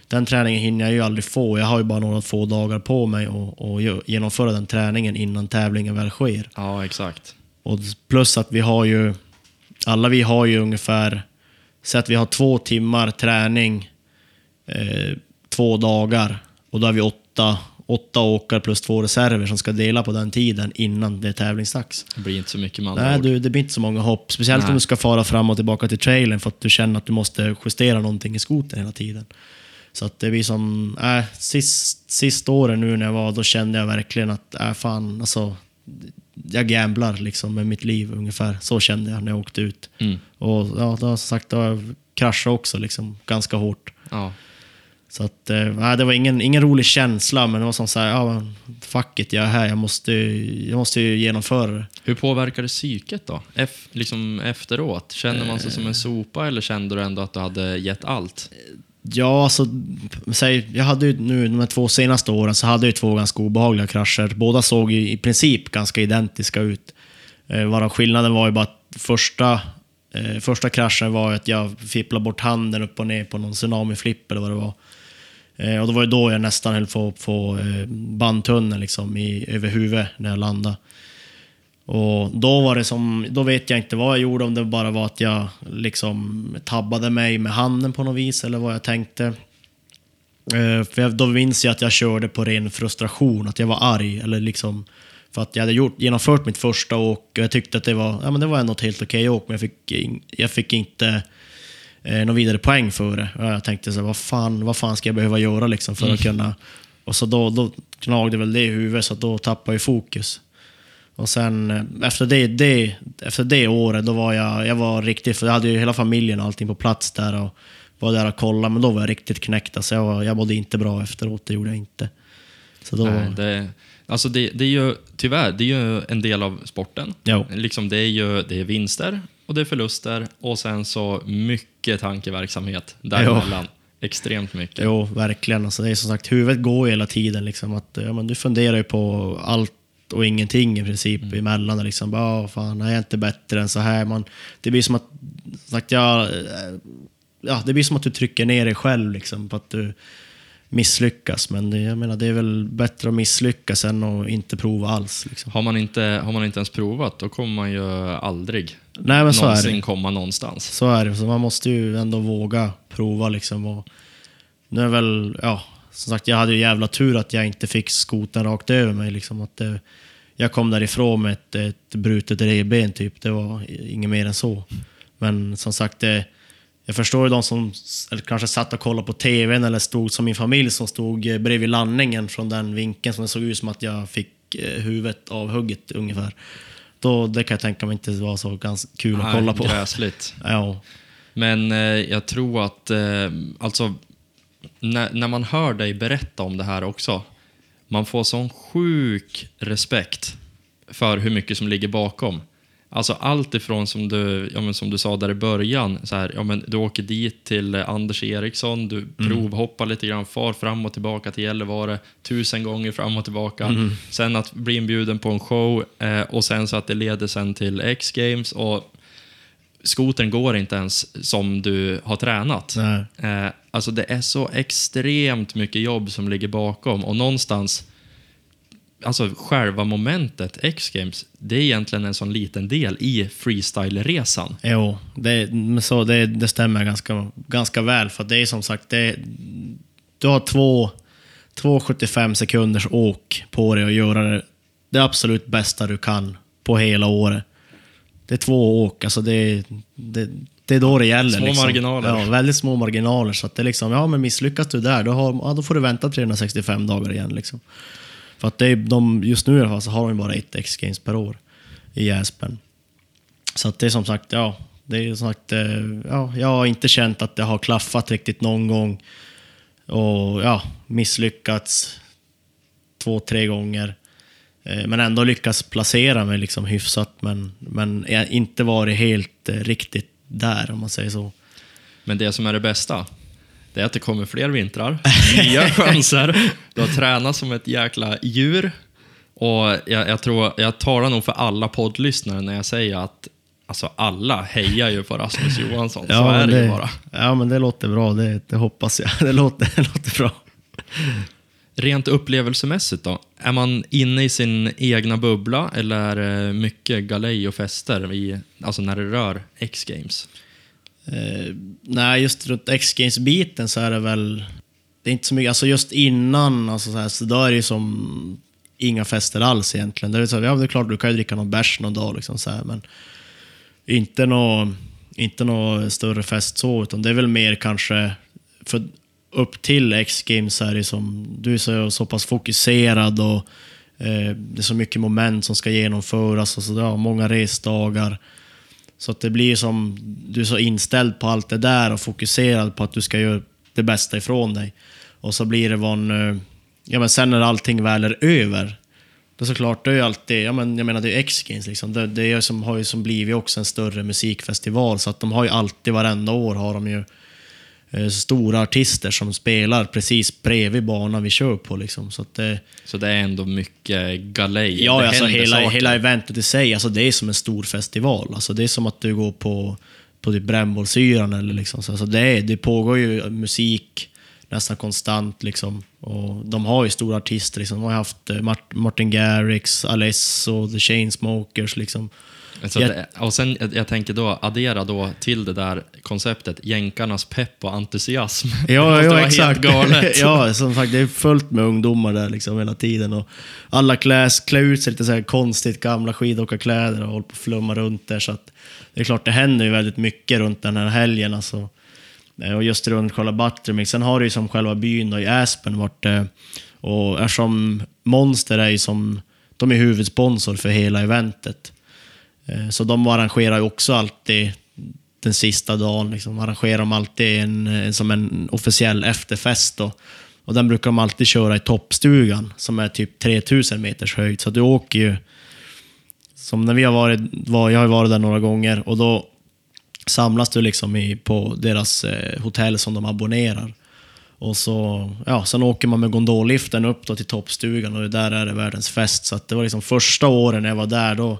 Den träningen hinner jag ju aldrig få. Jag har ju bara några få dagar på mig och gö- genomföra den träningen innan tävlingen väl sker. Ja, exakt. Och plus att vi har ju, alla vi har ju ungefär, så att vi har två timmar träning, eh, två dagar. Och då har vi åtta, åtta åkare plus två reserver som ska dela på den tiden innan det är tävlingsdags. Det blir inte så mycket med Nej, du, det blir inte så många hopp. Speciellt Nej. om du ska fara fram och tillbaka till trailern för att du känner att du måste justera någonting i skotern hela tiden. Så att det blir som... Äh, sist, sist året nu när jag var, då kände jag verkligen att, äh, fan, alltså... Jag gamblar liksom med mitt liv ungefär. Så kände jag när jag åkte ut. Mm. Och ja, då, som sagt, då har jag också liksom, ganska hårt. Ja. Så att, eh, det var ingen, ingen rolig känsla, men det var som så här, ja, fuck it, jag är här, jag måste, jag måste ju genomföra det. Hur påverkar det psyket då? Ef, liksom efteråt? Känner man sig som en sopa eller kände du ändå att du hade gett allt? Ja, alltså, säg, jag hade ju nu de här två senaste åren så hade jag ju två ganska obehagliga krascher. Båda såg ju i princip ganska identiska ut. Eh, varav skillnaden var ju bara att första, eh, första kraschen var ju att jag fipplade bort handen upp och ner på någon tsunami-flipp eller vad det var. Eh, och då var det då jag nästan höll på att få eh, bandtunneln liksom i, över huvudet när jag landade. Och då var det som, då vet jag inte vad jag gjorde, om det bara var att jag liksom tabbade mig med handen på något vis eller vad jag tänkte. Eh, för jag, då minns jag att jag körde på ren frustration, att jag var arg. Eller liksom, för att jag hade gjort, genomfört mitt första åk och jag tyckte att det var, ja, men det var ändå ett helt okej åk, men jag fick, in- jag fick inte eh, någon vidare poäng för det. Och jag tänkte så här, vad fan, vad fan ska jag behöva göra liksom för att kunna... Och så då, då gnagde väl det i huvudet, så då tappade jag fokus. Och sen eh, efter det, det, efter det året, då var jag, jag var riktigt, för jag hade ju hela familjen och allting på plats där och var där och kollade, men då var jag riktigt knäckt. Alltså jag, var, jag mådde inte bra efteråt, det gjorde jag inte. Så då, Nej, det, alltså det, det är ju tyvärr det är ju en del av sporten. Jo. Liksom det, är ju, det är vinster och det är förluster och sen så mycket tankeverksamhet däremellan. Extremt mycket. Jo, verkligen. Alltså, det är som sagt, huvudet går ju hela tiden. Liksom, att, ja, men du funderar ju på allt och ingenting i princip Mm. emellan. Liksom, bara, "Åh, fan, är jag inte bättre än så här? Man, det blir som att, sagt, jag, eh, ja, det blir som att du trycker ner dig själv liksom, på att du misslyckas. Men det, jag menar, det är väl bättre att misslyckas än att inte prova alls. Liksom. Har, man inte, har man inte ens provat, då kommer man ju aldrig Nej, men så är någonsin det. komma någonstans. Så är det. Så man måste ju ändå våga prova liksom. Och nu är väl, ja, som sagt, jag hade ju jävla tur att jag inte fick skoten rakt över mig. Liksom. Att det, jag kom därifrån med ett, ett brutet revben typ. Det var inget mer än så. Men som sagt, det, jag förstår ju de som kanske satt och kollade på TVn eller stod som min familj som stod eh, bredvid landningen från den vinkeln som det såg ut som att jag fick eh, huvudet avhugget ungefär. Då, det kan jag tänka mig inte var så ganska kul att kolla på. Gräsligt. Ja. Men eh, jag tror att, eh, alltså, när, när man hör dig berätta om det här också, man får sån sjuk respekt för hur mycket som ligger bakom. Alltså allt ifrån som du, ja, som du sa där i början, så här, ja, men du åker dit till eh, Anders Eriksson, du provhoppar lite grann, far fram och tillbaka till Gällivare tusen gånger fram och tillbaka. Sen att bli inbjuden på en show eh, och sen så att det leder sen till X-games och skotern går inte ens som du har tränat. Eh, alltså det är så extremt mycket jobb som ligger bakom och någonstans, alltså själva momentet X-games, det är egentligen en sån liten del i freestyle-resan. Jo, det, så det, det stämmer ganska, ganska väl. För det är som sagt, det, du har två, två 75 sekunders åk på dig att göra det, det absolut bästa du kan på hela året. Det är två åk, alltså det, det, det är då det gäller. Små liksom. marginaler. Ja, väldigt små marginaler. Så att det är liksom, ja men misslyckas du där, då, har, ja, då får du vänta 365 dagar igen. Liksom. För att det är, de, just nu i alla fall så har de bara ett X-games per år i Aspen. Så att det är som sagt, ja, det är som sagt, eh, ja, jag har inte känt att det har klaffat riktigt någon gång. Och ja, misslyckats två, tre gånger. Eh, Men ändå lyckats placera mig liksom hyfsat, men, men inte varit helt eh, riktigt där om man säger så. Men det som är det bästa, det är att det kommer fler vintrar, nya chanser. Du har tränat som ett jäkla djur. Och jag, jag tror, jag talar nog för alla poddlyssnare när jag säger att alltså alla hejar ju på Rasmus Johansson. så är men det ju bara. Ja, men det låter bra. Det, det hoppas jag. Det låter, det låter bra. Rent upplevelsemässigt då? Är man inne i sin egna bubbla eller är det mycket galej och fester i, alltså när det rör X-games? Eh, nej, just runt X-Games-biten så är det väl... det är inte så mycket, alltså just innan, alltså så, här, så då är det ju som inga fester alls egentligen. Det är, så här, ja, det är klart, du kan ju dricka någon bärs någon dag, liksom, så här, men inte någon inte nå större fest så, utan det är väl mer kanske, för upp till X-Games är det som, du är så, så pass fokuserad och eh, det är så mycket moment som ska genomföras, och så, ja, många resdagar. Så att det blir som, du är så inställd på allt det där och fokuserad på att du ska göra det bästa ifrån dig. Och så blir det van, eh, ja men sen när allting väl är över, då såklart, det är ju alltid, ja men jag menar det är X-Games liksom. Det, det är som, har ju som blivit också en större musikfestival, så att de har ju alltid, varenda år har de ju eh, stora artister som spelar precis bredvid banan vi kör på liksom. Så att det, Så det är ändå mycket galej. Ja, det alltså hela, saker. hela eventet i sig, alltså det är som en stor festival. Alltså det är som att du går på, på typ brännbollsyran eller liksom. Så alltså det, det pågår ju musik nästan konstant liksom. Och de har ju stora artister liksom. De har haft eh, Mart- Martin Garrix, Alesso, The Chainsmokers liksom. Så Jag- och sen, jag, tänker då, addera då till det där konceptet, jänkarnas pepp och entusiasm. Ja, ja exakt. galet. ja, som sagt, det är fullt med ungdomar där liksom hela tiden. Och alla kläs, klär ut sig lite så här konstigt gamla skidåkarkläder och håller på att flumma runt där. Så att det är klart, det händer ju väldigt mycket runt den här helgen. Alltså. Eh, Och just runt själva Buttermilk. Sen har det ju som själva byn då, i Aspen varit... eh, Och eftersom Monster är ju som... De är huvudsponsor för hela eventet. Eh, så de arrangerar ju också alltid den sista dagen. Liksom, arrangerar de alltid en, eh, som en officiell efterfest. Då. Och den brukar de alltid köra i toppstugan som är typ 3000 meters höjd. Så du åker ju... Som när vi har varit, var, jag har varit där några gånger och då samlas du liksom i, på deras eh, hotell som de abonnerar. Och så, ja, sen åker man med gondolliften upp då till toppstugan och där är det världens fest. Så att det var liksom första åren när jag var där då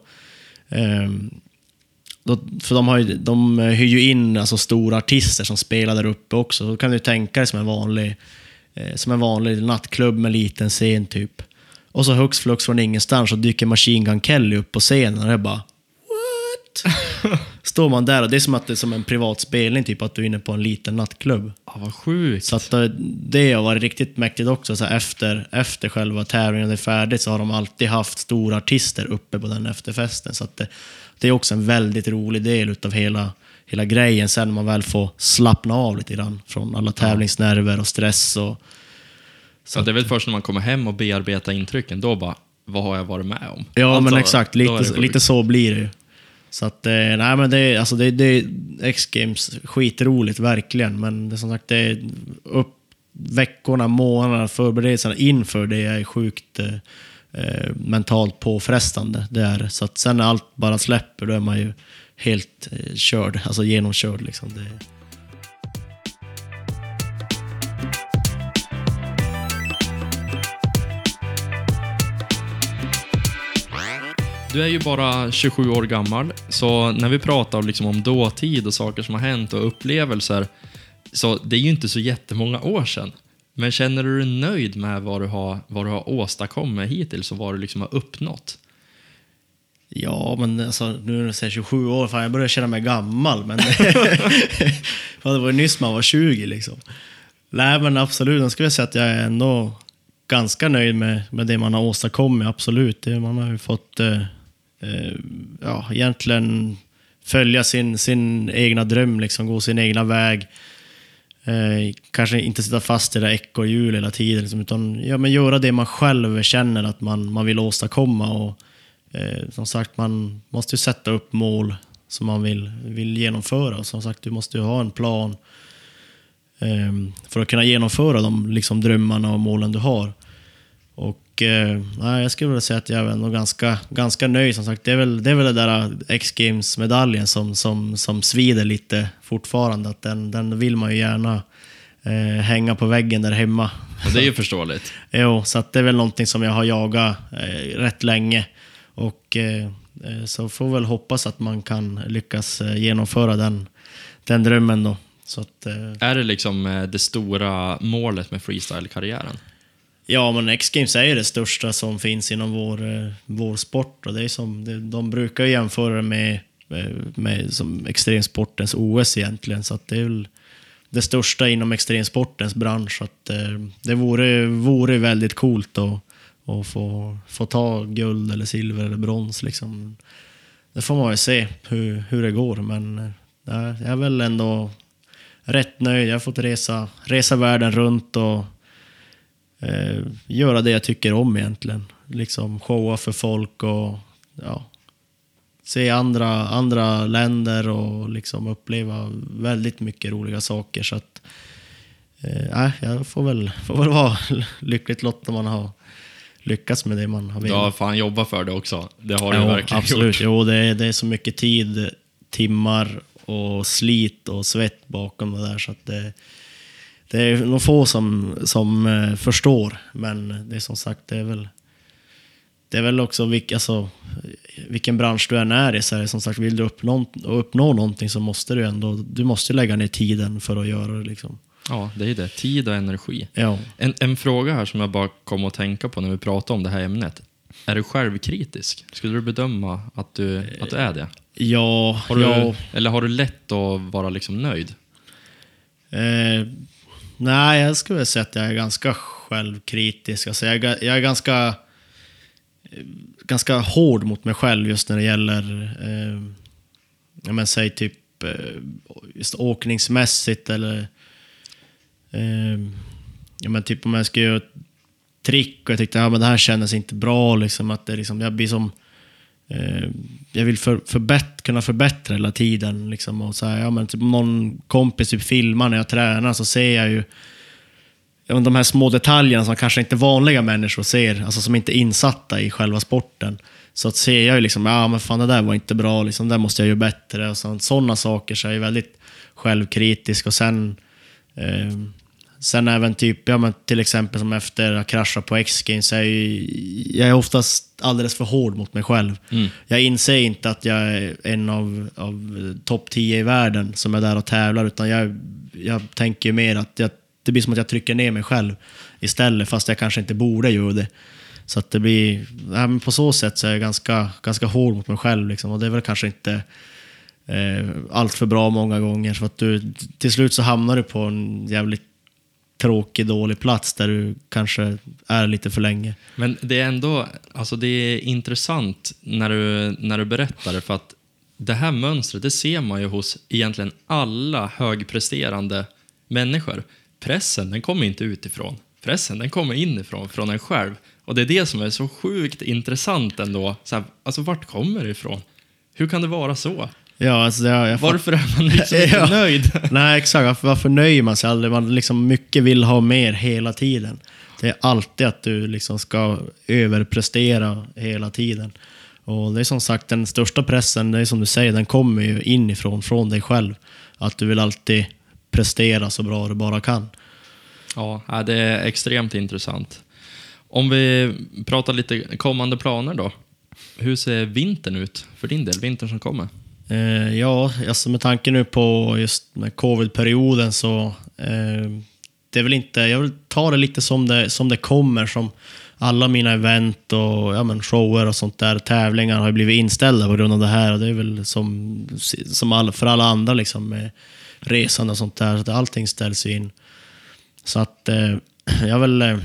Ehm, för de, har ju, de hyr ju in alltså, stora artister som spelar där uppe också. Då kan du tänka dig som en vanlig, eh, som en vanlig nattklubb med liten scen typ. Och så hux flux från ingenstans så dyker Machine Gun Kelly upp på scenen och det är bara What? Står man där och det är som att det är som en privat spelning, typ att du är inne på en liten nattklubb. Ja, vad sjukt. Så att eh, det har varit riktigt mäktigt också. Så efter, efter själva tävlingen är färdigt så har de alltid haft stora artister uppe på den efterfesten. Så att det, det är också en väldigt rolig del utav hela, hela grejen. Sen när man väl får slappna av lite grann från alla tävlingsnerver och stress. Och, Så det är väl först när man kommer hem och bearbetar intrycken, då bara, vad har jag varit med om? Ja, Alltså, men exakt. Lite, lite så blir det ju. Så att, eh, nej men det är, alltså det, det är X-Games skitroligt, verkligen. Men det som sagt, det är upp veckorna, månaderna, förberedelserna inför det är sjukt eh, eh mentalt påfrestande. Det är det. Så att sen när allt bara släpper, då är man ju helt eh, körd, alltså genomkörd liksom. Det, Du är ju bara 27 år gammal, så när vi pratar liksom om dåtid och saker som har hänt och upplevelser, så det är ju inte så jättemånga år sedan. Men känner du dig nöjd med vad du har, vad du har åstadkommit hittills och vad du liksom har uppnått? Ja, men alltså, nu när jag säger 27 år, fan jag börjar känna mig gammal. Men fan, det var ju nyss man var 20 liksom. Nej, men absolut. Jag skulle säga att jag är ändå ganska nöjd med, med det man har åstadkommit, absolut. Det, man har ju fått, eh, eh, Eh, ja, egentligen följa sin, sin egna dröm, liksom, gå sin egna väg. Eh, kanske inte sitta fast i det där ekorrhjulet hela tiden, liksom, utan ja, men göra det man själv känner att man, man vill åstadkomma. Och, eh, som sagt, man måste ju sätta upp mål som man vill, vill genomföra. Och som sagt, du måste ju ha en plan eh, för att kunna genomföra de liksom, drömmarna och målen du har. Och eh, nej, jag skulle vilja säga att jag är nog ganska, ganska nöjd. Som sagt, det är väl, det är väl det där X-Games-medaljen som, som, som svider lite fortfarande. Att den, den vill man ju gärna eh, hänga på väggen där hemma. Och det är ju förståeligt. Jo, så att det är väl någonting som jag har jagat eh, rätt länge. Och eh, eh, så får väl hoppas att man kan lyckas eh, genomföra den, den drömmen då. Så att, eh, Är det liksom eh, det stora målet med freestyle-karriären? Ja, men X-Games är ju det största som finns inom vår, eh, vår sport. Och det är som, de brukar ju jämföra det med, eh, med som extremsportens OS egentligen. Så att det är väl det största inom extremsportens bransch. Så att, eh, det vore, vore väldigt coolt att, att få, få ta guld eller silver eller brons. Liksom. Det får man ju se hur, hur det går, men jag är väl ändå rätt nöjd. Jag har fått resa, resa världen runt och eh, göra det jag tycker om egentligen. Liksom showa för folk och ja, se andra, andra länder och liksom uppleva väldigt mycket roliga saker. Så att, eh, jag får väl, får väl vara lyckligt lottad om man har lyckats med det man har Du velat. har fan jobbat för det också. Det har du Jo, verkligen absolut. gjort. Jo, det är, det är så mycket tid, timmar och slit och svett bakom det där. Så att det, det är nog få som, som eh, förstår. Men det är som sagt, det är väl, det är väl också vilk, alltså, vilken bransch du än är i. Så är det som sagt, vill du uppnå, uppnå någonting så måste du ändå du måste lägga ner tiden för att göra det. Liksom. Ja, det är det. Tid och energi. Ja. En, en fråga här som jag bara kom att tänka på när vi pratar om det här ämnet. Är du självkritisk? Skulle du bedöma att du, att du är det? Ja, Har du, ja. Eller har du lätt att vara liksom nöjd? Eh, nej, jag skulle säga att jag är ganska självkritisk. Alltså jag, är, jag är ganska, eh, ganska hård mot mig själv just när det gäller, eh, jag men, säg typ eh, just åkningsmässigt eller eh, jag men typ om jag ska göra ett trick och jag tyckte att ja, men det här kändes inte bra. Liksom, att det, liksom, jag blir som... Eh, jag vill för, förbätt, kunna förbättra hela tiden. Liksom, och så här, ja, men typ, om någon kompis typ filmar när jag tränar så ser jag ju ja, de här små detaljerna som kanske inte vanliga människor ser, alltså som inte är insatta i själva sporten. Så att ser jag ju liksom, ja men fan det där var inte bra, liksom, det där måste jag göra bättre. Och så, sådana saker så är jag väldigt självkritisk. Och sen, eh, sen även typ, ja men till exempel som efter att krascha på X-Games, jag, jag är oftast alldeles för hård mot mig själv. Jag inser inte att jag är en av, av topp 10 i världen som är där och tävlar, utan jag, jag tänker mer att jag, det blir som att jag trycker ner mig själv istället, fast jag kanske inte borde göra det. Så att det blir, ja, men på så sätt så är jag ganska, ganska hård mot mig själv. Liksom, och det är väl kanske inte eh, allt för bra många gånger. För att du, till slut så hamnar du på en jävligt tråkig, dålig plats där du kanske är lite för länge. Men det är ändå, alltså det är intressant när du, när du berättar det, för att det här mönstret, det ser man ju hos egentligen alla högpresterande människor. Pressen, den kommer inte utifrån. Pressen, den kommer inifrån, från en själv. Och det är det som är så sjukt intressant ändå. Så här, alltså, vart kommer det ifrån? Hur kan det vara så? Ja, alltså jag, jag Varför är man liksom inte Ja. nöjd? Nej, exakt. Varför, varför nöjer man sig aldrig? Man liksom mycket vill ha mer hela tiden. Det är alltid att du liksom ska överprestera hela tiden. Och det är som sagt den största pressen, det är som du säger, den kommer ju inifrån, från dig själv. Att du vill alltid prestera så bra du bara kan. Ja, det är extremt intressant. Om vi pratar lite kommande planer då. Hur ser vintern ut för din del? Vintern som kommer? Eh, ja, alltså med tanke nu på just med covid-perioden så eh, det är väl inte, jag vill ta det lite som det, som det kommer. Som alla mina event och ja, men shower och sånt där, tävlingar har ju blivit inställda på grund av det här. Och det är väl som, som all, för alla andra liksom med resande och sånt där. Så att allting ställs ju in. Så att eh, jag väl... Eh,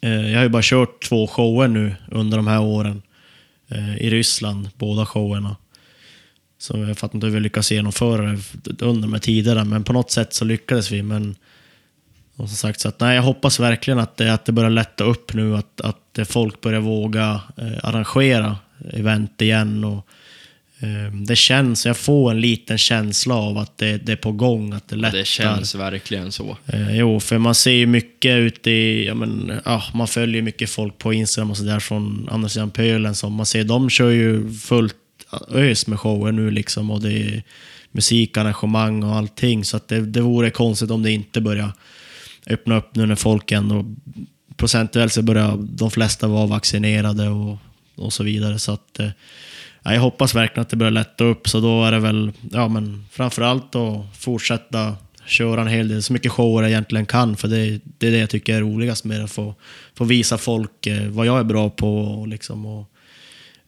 eh, jag har ju bara kört två shower nu under de här åren. Eh, I Ryssland, båda showerna. Så jag fattar inte hur vi lyckas genomföra det under de här tiderna, men på något sätt så lyckades vi. Men och som sagt, så att, nej, jag hoppas verkligen att det, att det börjar lätta upp nu, att, att folk börjar våga eh, arrangera event igen. Och, eh, det känns, jag får en liten känsla av att det, det är på gång, att det lättar. Det känns verkligen så. Eh, jo, för man ser ju mycket ute i, ja, men, ja, man följer mycket folk på Instagram och sådär från andra sidan pölen. Som man ser, de kör ju fullt ös med shower nu liksom och det är musikarrangemang och allting. Så att det, det vore konstigt om det inte börjar öppna upp nu när folk ändå procentuellt så börjar de flesta vara vaccinerade och, och så vidare. Så att, ja, jag hoppas verkligen att det börjar lätta upp, så då är det väl ja, men framförallt att fortsätta köra en hel del, så mycket shower jag egentligen kan, för det, det är det jag tycker är roligast med det, att få, få visa folk eh, vad jag är bra på och, liksom, och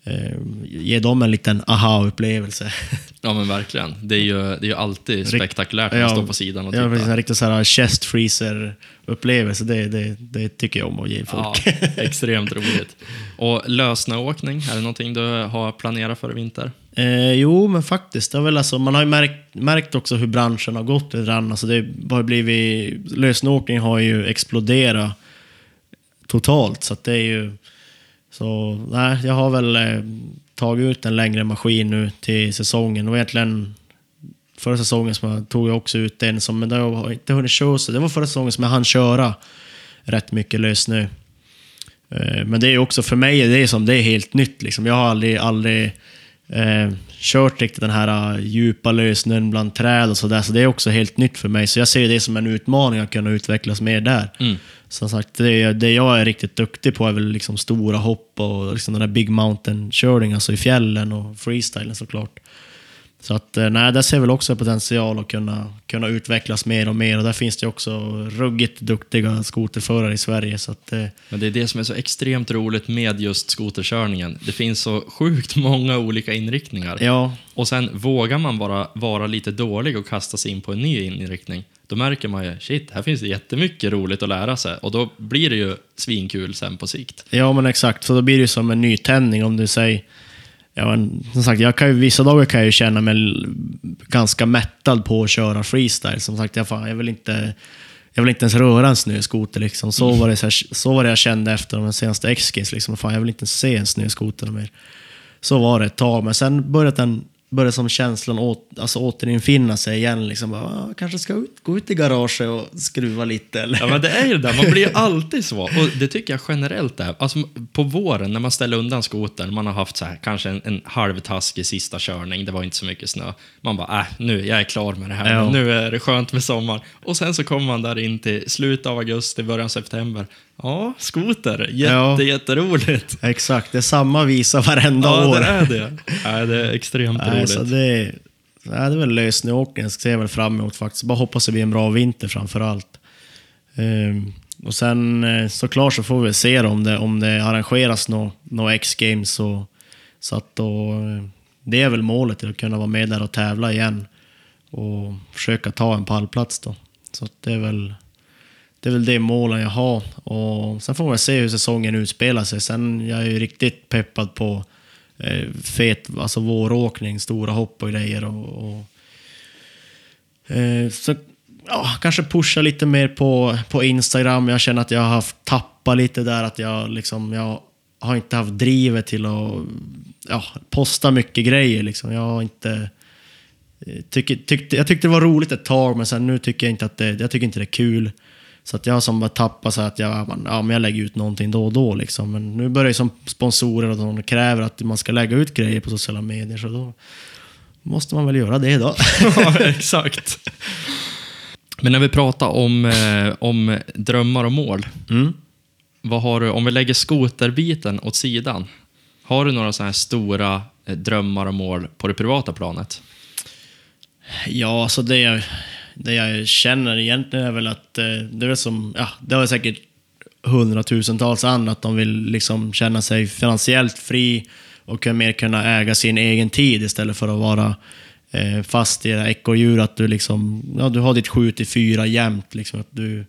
eh, ge dem en liten aha-upplevelse. Ja men verkligen. Det är ju, det är ju alltid spektakulärt när man står på sidan och Ja, precis. tittar. En riktig så här chest freezer-upplevelse. Det, det, det tycker jag om att ge folk. Ja, extremt roligt. Och lösnöåkning, är det någonting du har planerat för i vinter? Eh, jo, men faktiskt. Det väl alltså, man har ju märkt, märkt också hur branschen har gått lite grann. Alltså det har blivit, lösenåkning har ju exploderat totalt. Så det är ju... Så nej, jag har väl eh, tagit ut en längre maskin nu till säsongen. Och egentligen förra säsongen som jag tog jag också ut en som, men det har inte hunnit köra så. Det var förra säsongen som jag hann köra rätt mycket lössnö. Eh, Men det är också för mig, det är som det är helt nytt liksom. Jag har aldrig, aldrig eh, kört riktigt den här eh, djupa lösnön bland träd och sådär. Så det är också helt nytt för mig. Så jag ser det som en utmaning att kunna utvecklas mer där. Mm. Som sagt, det, det jag är riktigt duktig på är väl liksom stora hopp och liksom den där big mountain-körning, alltså i fjällen och freestylen såklart. Så att, eh, nej, där ser jag väl också potential att kunna, kunna utvecklas mer och mer. Och där finns det också ruggigt duktiga skoterförare i Sverige. Så att, eh, Men det är det som är så extremt roligt med just skoterkörningen. Det finns så sjukt många olika inriktningar. ja, Och sen vågar man bara vara lite dålig och kasta sig in på en ny inriktning. Då märker man ju, shit, här finns det jättemycket roligt att lära sig. Och då blir det ju svinkul sen på sikt. Ja, men exakt. Så då blir det ju som en nytändning om du säger... Ja, men, som sagt, jag kan ju, vissa dagar kan jag ju känna mig ganska mättad på att köra freestyle. Som sagt, jag, fan, jag, vill inte, jag vill inte ens röra en snöskoter. Liksom. Så, var det, så, här, så var det jag kände efter de senaste X-Games. Liksom. Fan, jag vill inte ens se en snöskoter mer. Så var det ett tag, men sen började den började som känslan åt, alltså återinfinna sig igen. Liksom, bara, "Ah, kanske ska ut, gå ut i garaget och skruva lite. Eller? Ja, men det är ju det där. Man blir ju alltid så. Och det tycker jag generellt är. Alltså, på våren när man ställer undan skotern, man har haft så här, kanske en, en halvtaskig sista körning, det var inte så mycket snö. Man bara, äh, nu, jag är klar med det här. Ja. Nu är det skönt med sommar. Och sen så kommer man där in till slutet av augusti, början av september. Ja, skoter, jätte, Ja. jätteroligt. Exakt, det är samma visa varenda Ja, år. det är det. Ja, det är extremt Nej, roligt. så det, är- nej, det är väl lösnöåkningen, ser jag väl fram emot faktiskt. Bara hoppas det blir en bra vinter framför allt. Ehm, och sen eh, såklart så får vi se om det, om det arrangeras några nå X-games. Så, så att då, eh, det är väl målet, att kunna vara med där och tävla igen. Och försöka ta en pallplats då. Så det är väl det är väl det målen jag har. Och sen får man se hur säsongen utspelar sig. Sen jag är ju riktigt peppad på eh, fet, alltså våråkning, stora hopp och grejer. Och, och, eh, så ja, kanske pusha lite mer på, på Instagram. Jag känner att jag har tappat lite där. Att jag liksom, jag har inte haft drivet till att ja, posta mycket grejer. Liksom. Jag har inte... Eh, Tyck, tyckte, jag tyckte det var roligt ett tag, men sen nu tycker jag inte att det, jag tycker inte det är kul. Så att jag som bara tappat så att jag, ja, men jag lägger ut någonting då och då. Liksom. Men nu börjar ju som sponsorer och de kräver att man ska lägga ut grejer på sociala medier. Så då måste man väl göra det då. Ja, exakt. Men när vi pratar om, eh, om drömmar och mål. Mm. Vad har du, om vi lägger skoterbiten åt sidan. Har du några sådana här stora eh, drömmar och mål på det privata planet? Ja, alltså det det jag känner egentligen är väl att eh, det är som, ja, det har säkert hundratusentals andra att de vill liksom känna sig finansiellt fri och mer kunna äga sin egen tid istället för att vara eh, fast i det här ekorrhjulet. Att du liksom, ja, du har ditt 7 till 4 jämt. Liksom, att du,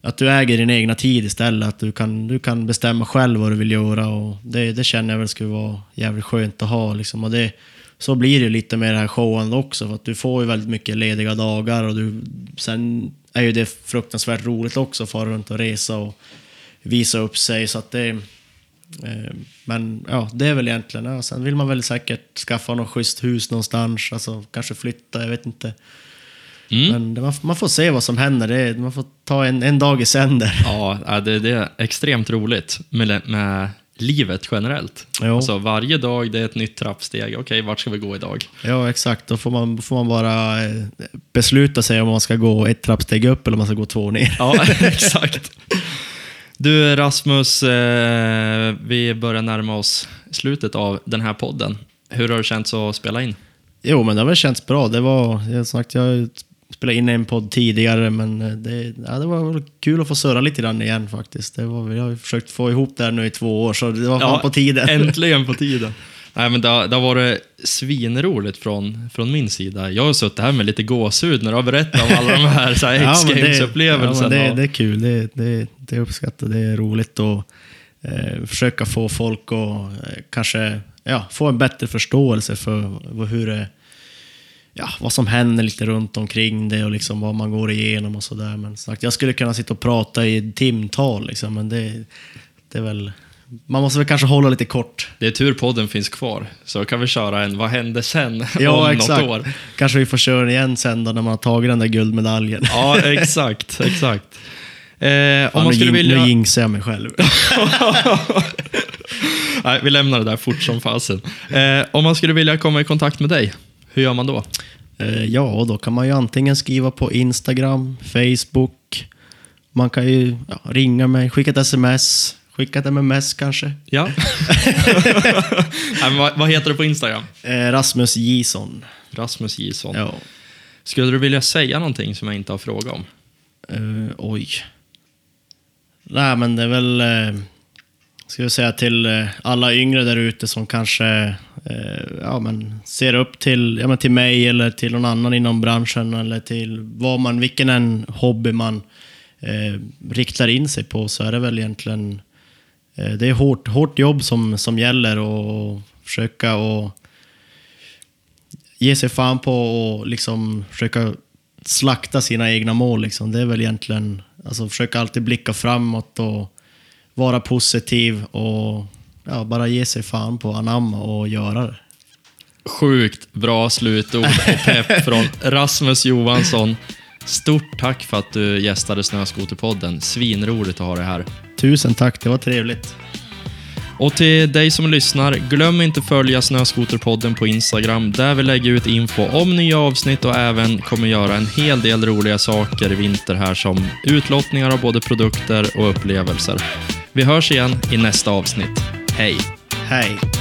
att du äger din egna tid istället. Att du kan, du kan bestämma själv vad du vill göra. Och det, det känner jag väl skulle vara jävligt skönt att ha. Liksom. Och det, så blir det lite med det här showen också. För att du får ju väldigt mycket lediga dagar. Och du, sen är ju det fruktansvärt roligt också att fara runt och resa och visa upp sig. Så att det, eh, men ja, det är väl egentligen... Ja, sen vill man väl säkert skaffa något schysst hus någonstans. Alltså kanske flytta, jag vet inte. Mm. Men det, man, man får se vad som händer. Det, man får ta en, en dag i sänder. Ja, ja, det, det är extremt roligt med, med livet generellt. Jo. Alltså, varje dag det är ett nytt trappsteg. Okej, vart ska vi gå idag? Ja, exakt. Då får man, får man bara eh, besluta sig om man ska gå ett trappsteg upp eller om man ska gå två ner. Ja, exakt. Du Rasmus, eh, vi börjar närma oss slutet av den här podden. Hur har det känts att spela in? Jo, men det har väl känts bra. Det var, jag sagt, jag spelat in en podd tidigare, men eh, det, ja, det var kul att få surra lite grann igen faktiskt. Det var, jag har försökt få ihop det här nu i två år, så det var fan på tiden. Äntligen på tiden. Nej, men det, det har varit svinroligt från, från min sida. Jag har suttit här med lite gåshud när du har berättat om alla de här, så här Ja, men det- X-Games-upplevelserna. Ja, det, det är kul, det, det, det uppskattar Det är roligt att eh, försöka få folk att eh, kanske ja, få en bättre förståelse för hur det, ja, vad som händer lite runt omkring det och liksom vad man går igenom och sådär. Men sagt, jag skulle kunna sitta och prata i timtal, liksom, men det, det är väl... Man måste väl kanske hålla lite kort. Det är tur podden finns kvar, så kan vi köra en Vad hände sen? Ja, om exakt. något år. Kanske vi får köra den igen sen då när man har tagit den där guldmedaljen. Ja, exakt. exakt. Eh, om man skulle vilja... nu jinxar jag mig själv. Nej, vi lämnar det där fort som fasen. Eh, om man skulle vilja komma i kontakt med dig, hur gör man då? Eh, Ja, då kan man ju antingen skriva på Instagram, Facebook. Man kan ju ja, ringa mig, skicka ett sms, skicka ett MMS kanske. Ja. Nej, vad, vad heter du på Instagram? Eh, Rasmus Gison. Rasmus Gison. Ja. Skulle du vilja säga någonting som jag inte har frågat om? Eh, oj. Nej, men det är väl... Eh, ska jag säga till alla yngre där ute som kanske Eh, ja, men ser upp till, ja, men till mig eller till någon annan inom branschen eller till vad man, vilken en hobby man eh, riktar in sig på så är det väl egentligen eh, det är hårt, hårt jobb som, som gäller och försöka och ge sig fan på och liksom försöka slakta sina egna mål. Liksom. Det är väl egentligen, alltså försöka alltid blicka framåt och vara positiv och ja, bara ge sig fan på anamma och göra det. Sjukt bra slutord och pepp från Rasmus Johansson. Stort tack för att du gästade Snöskoterpodden. Svinroligt att ha dig här. Tusen tack, det var trevligt. Och till dig som lyssnar, glöm inte följa Snöskoterpodden på Instagram där vi lägger ut info om nya avsnitt och även kommer göra en hel del roliga saker i vinter här som utlottningar av både produkter och upplevelser. Vi hörs igen i nästa avsnitt. Hej! Hej!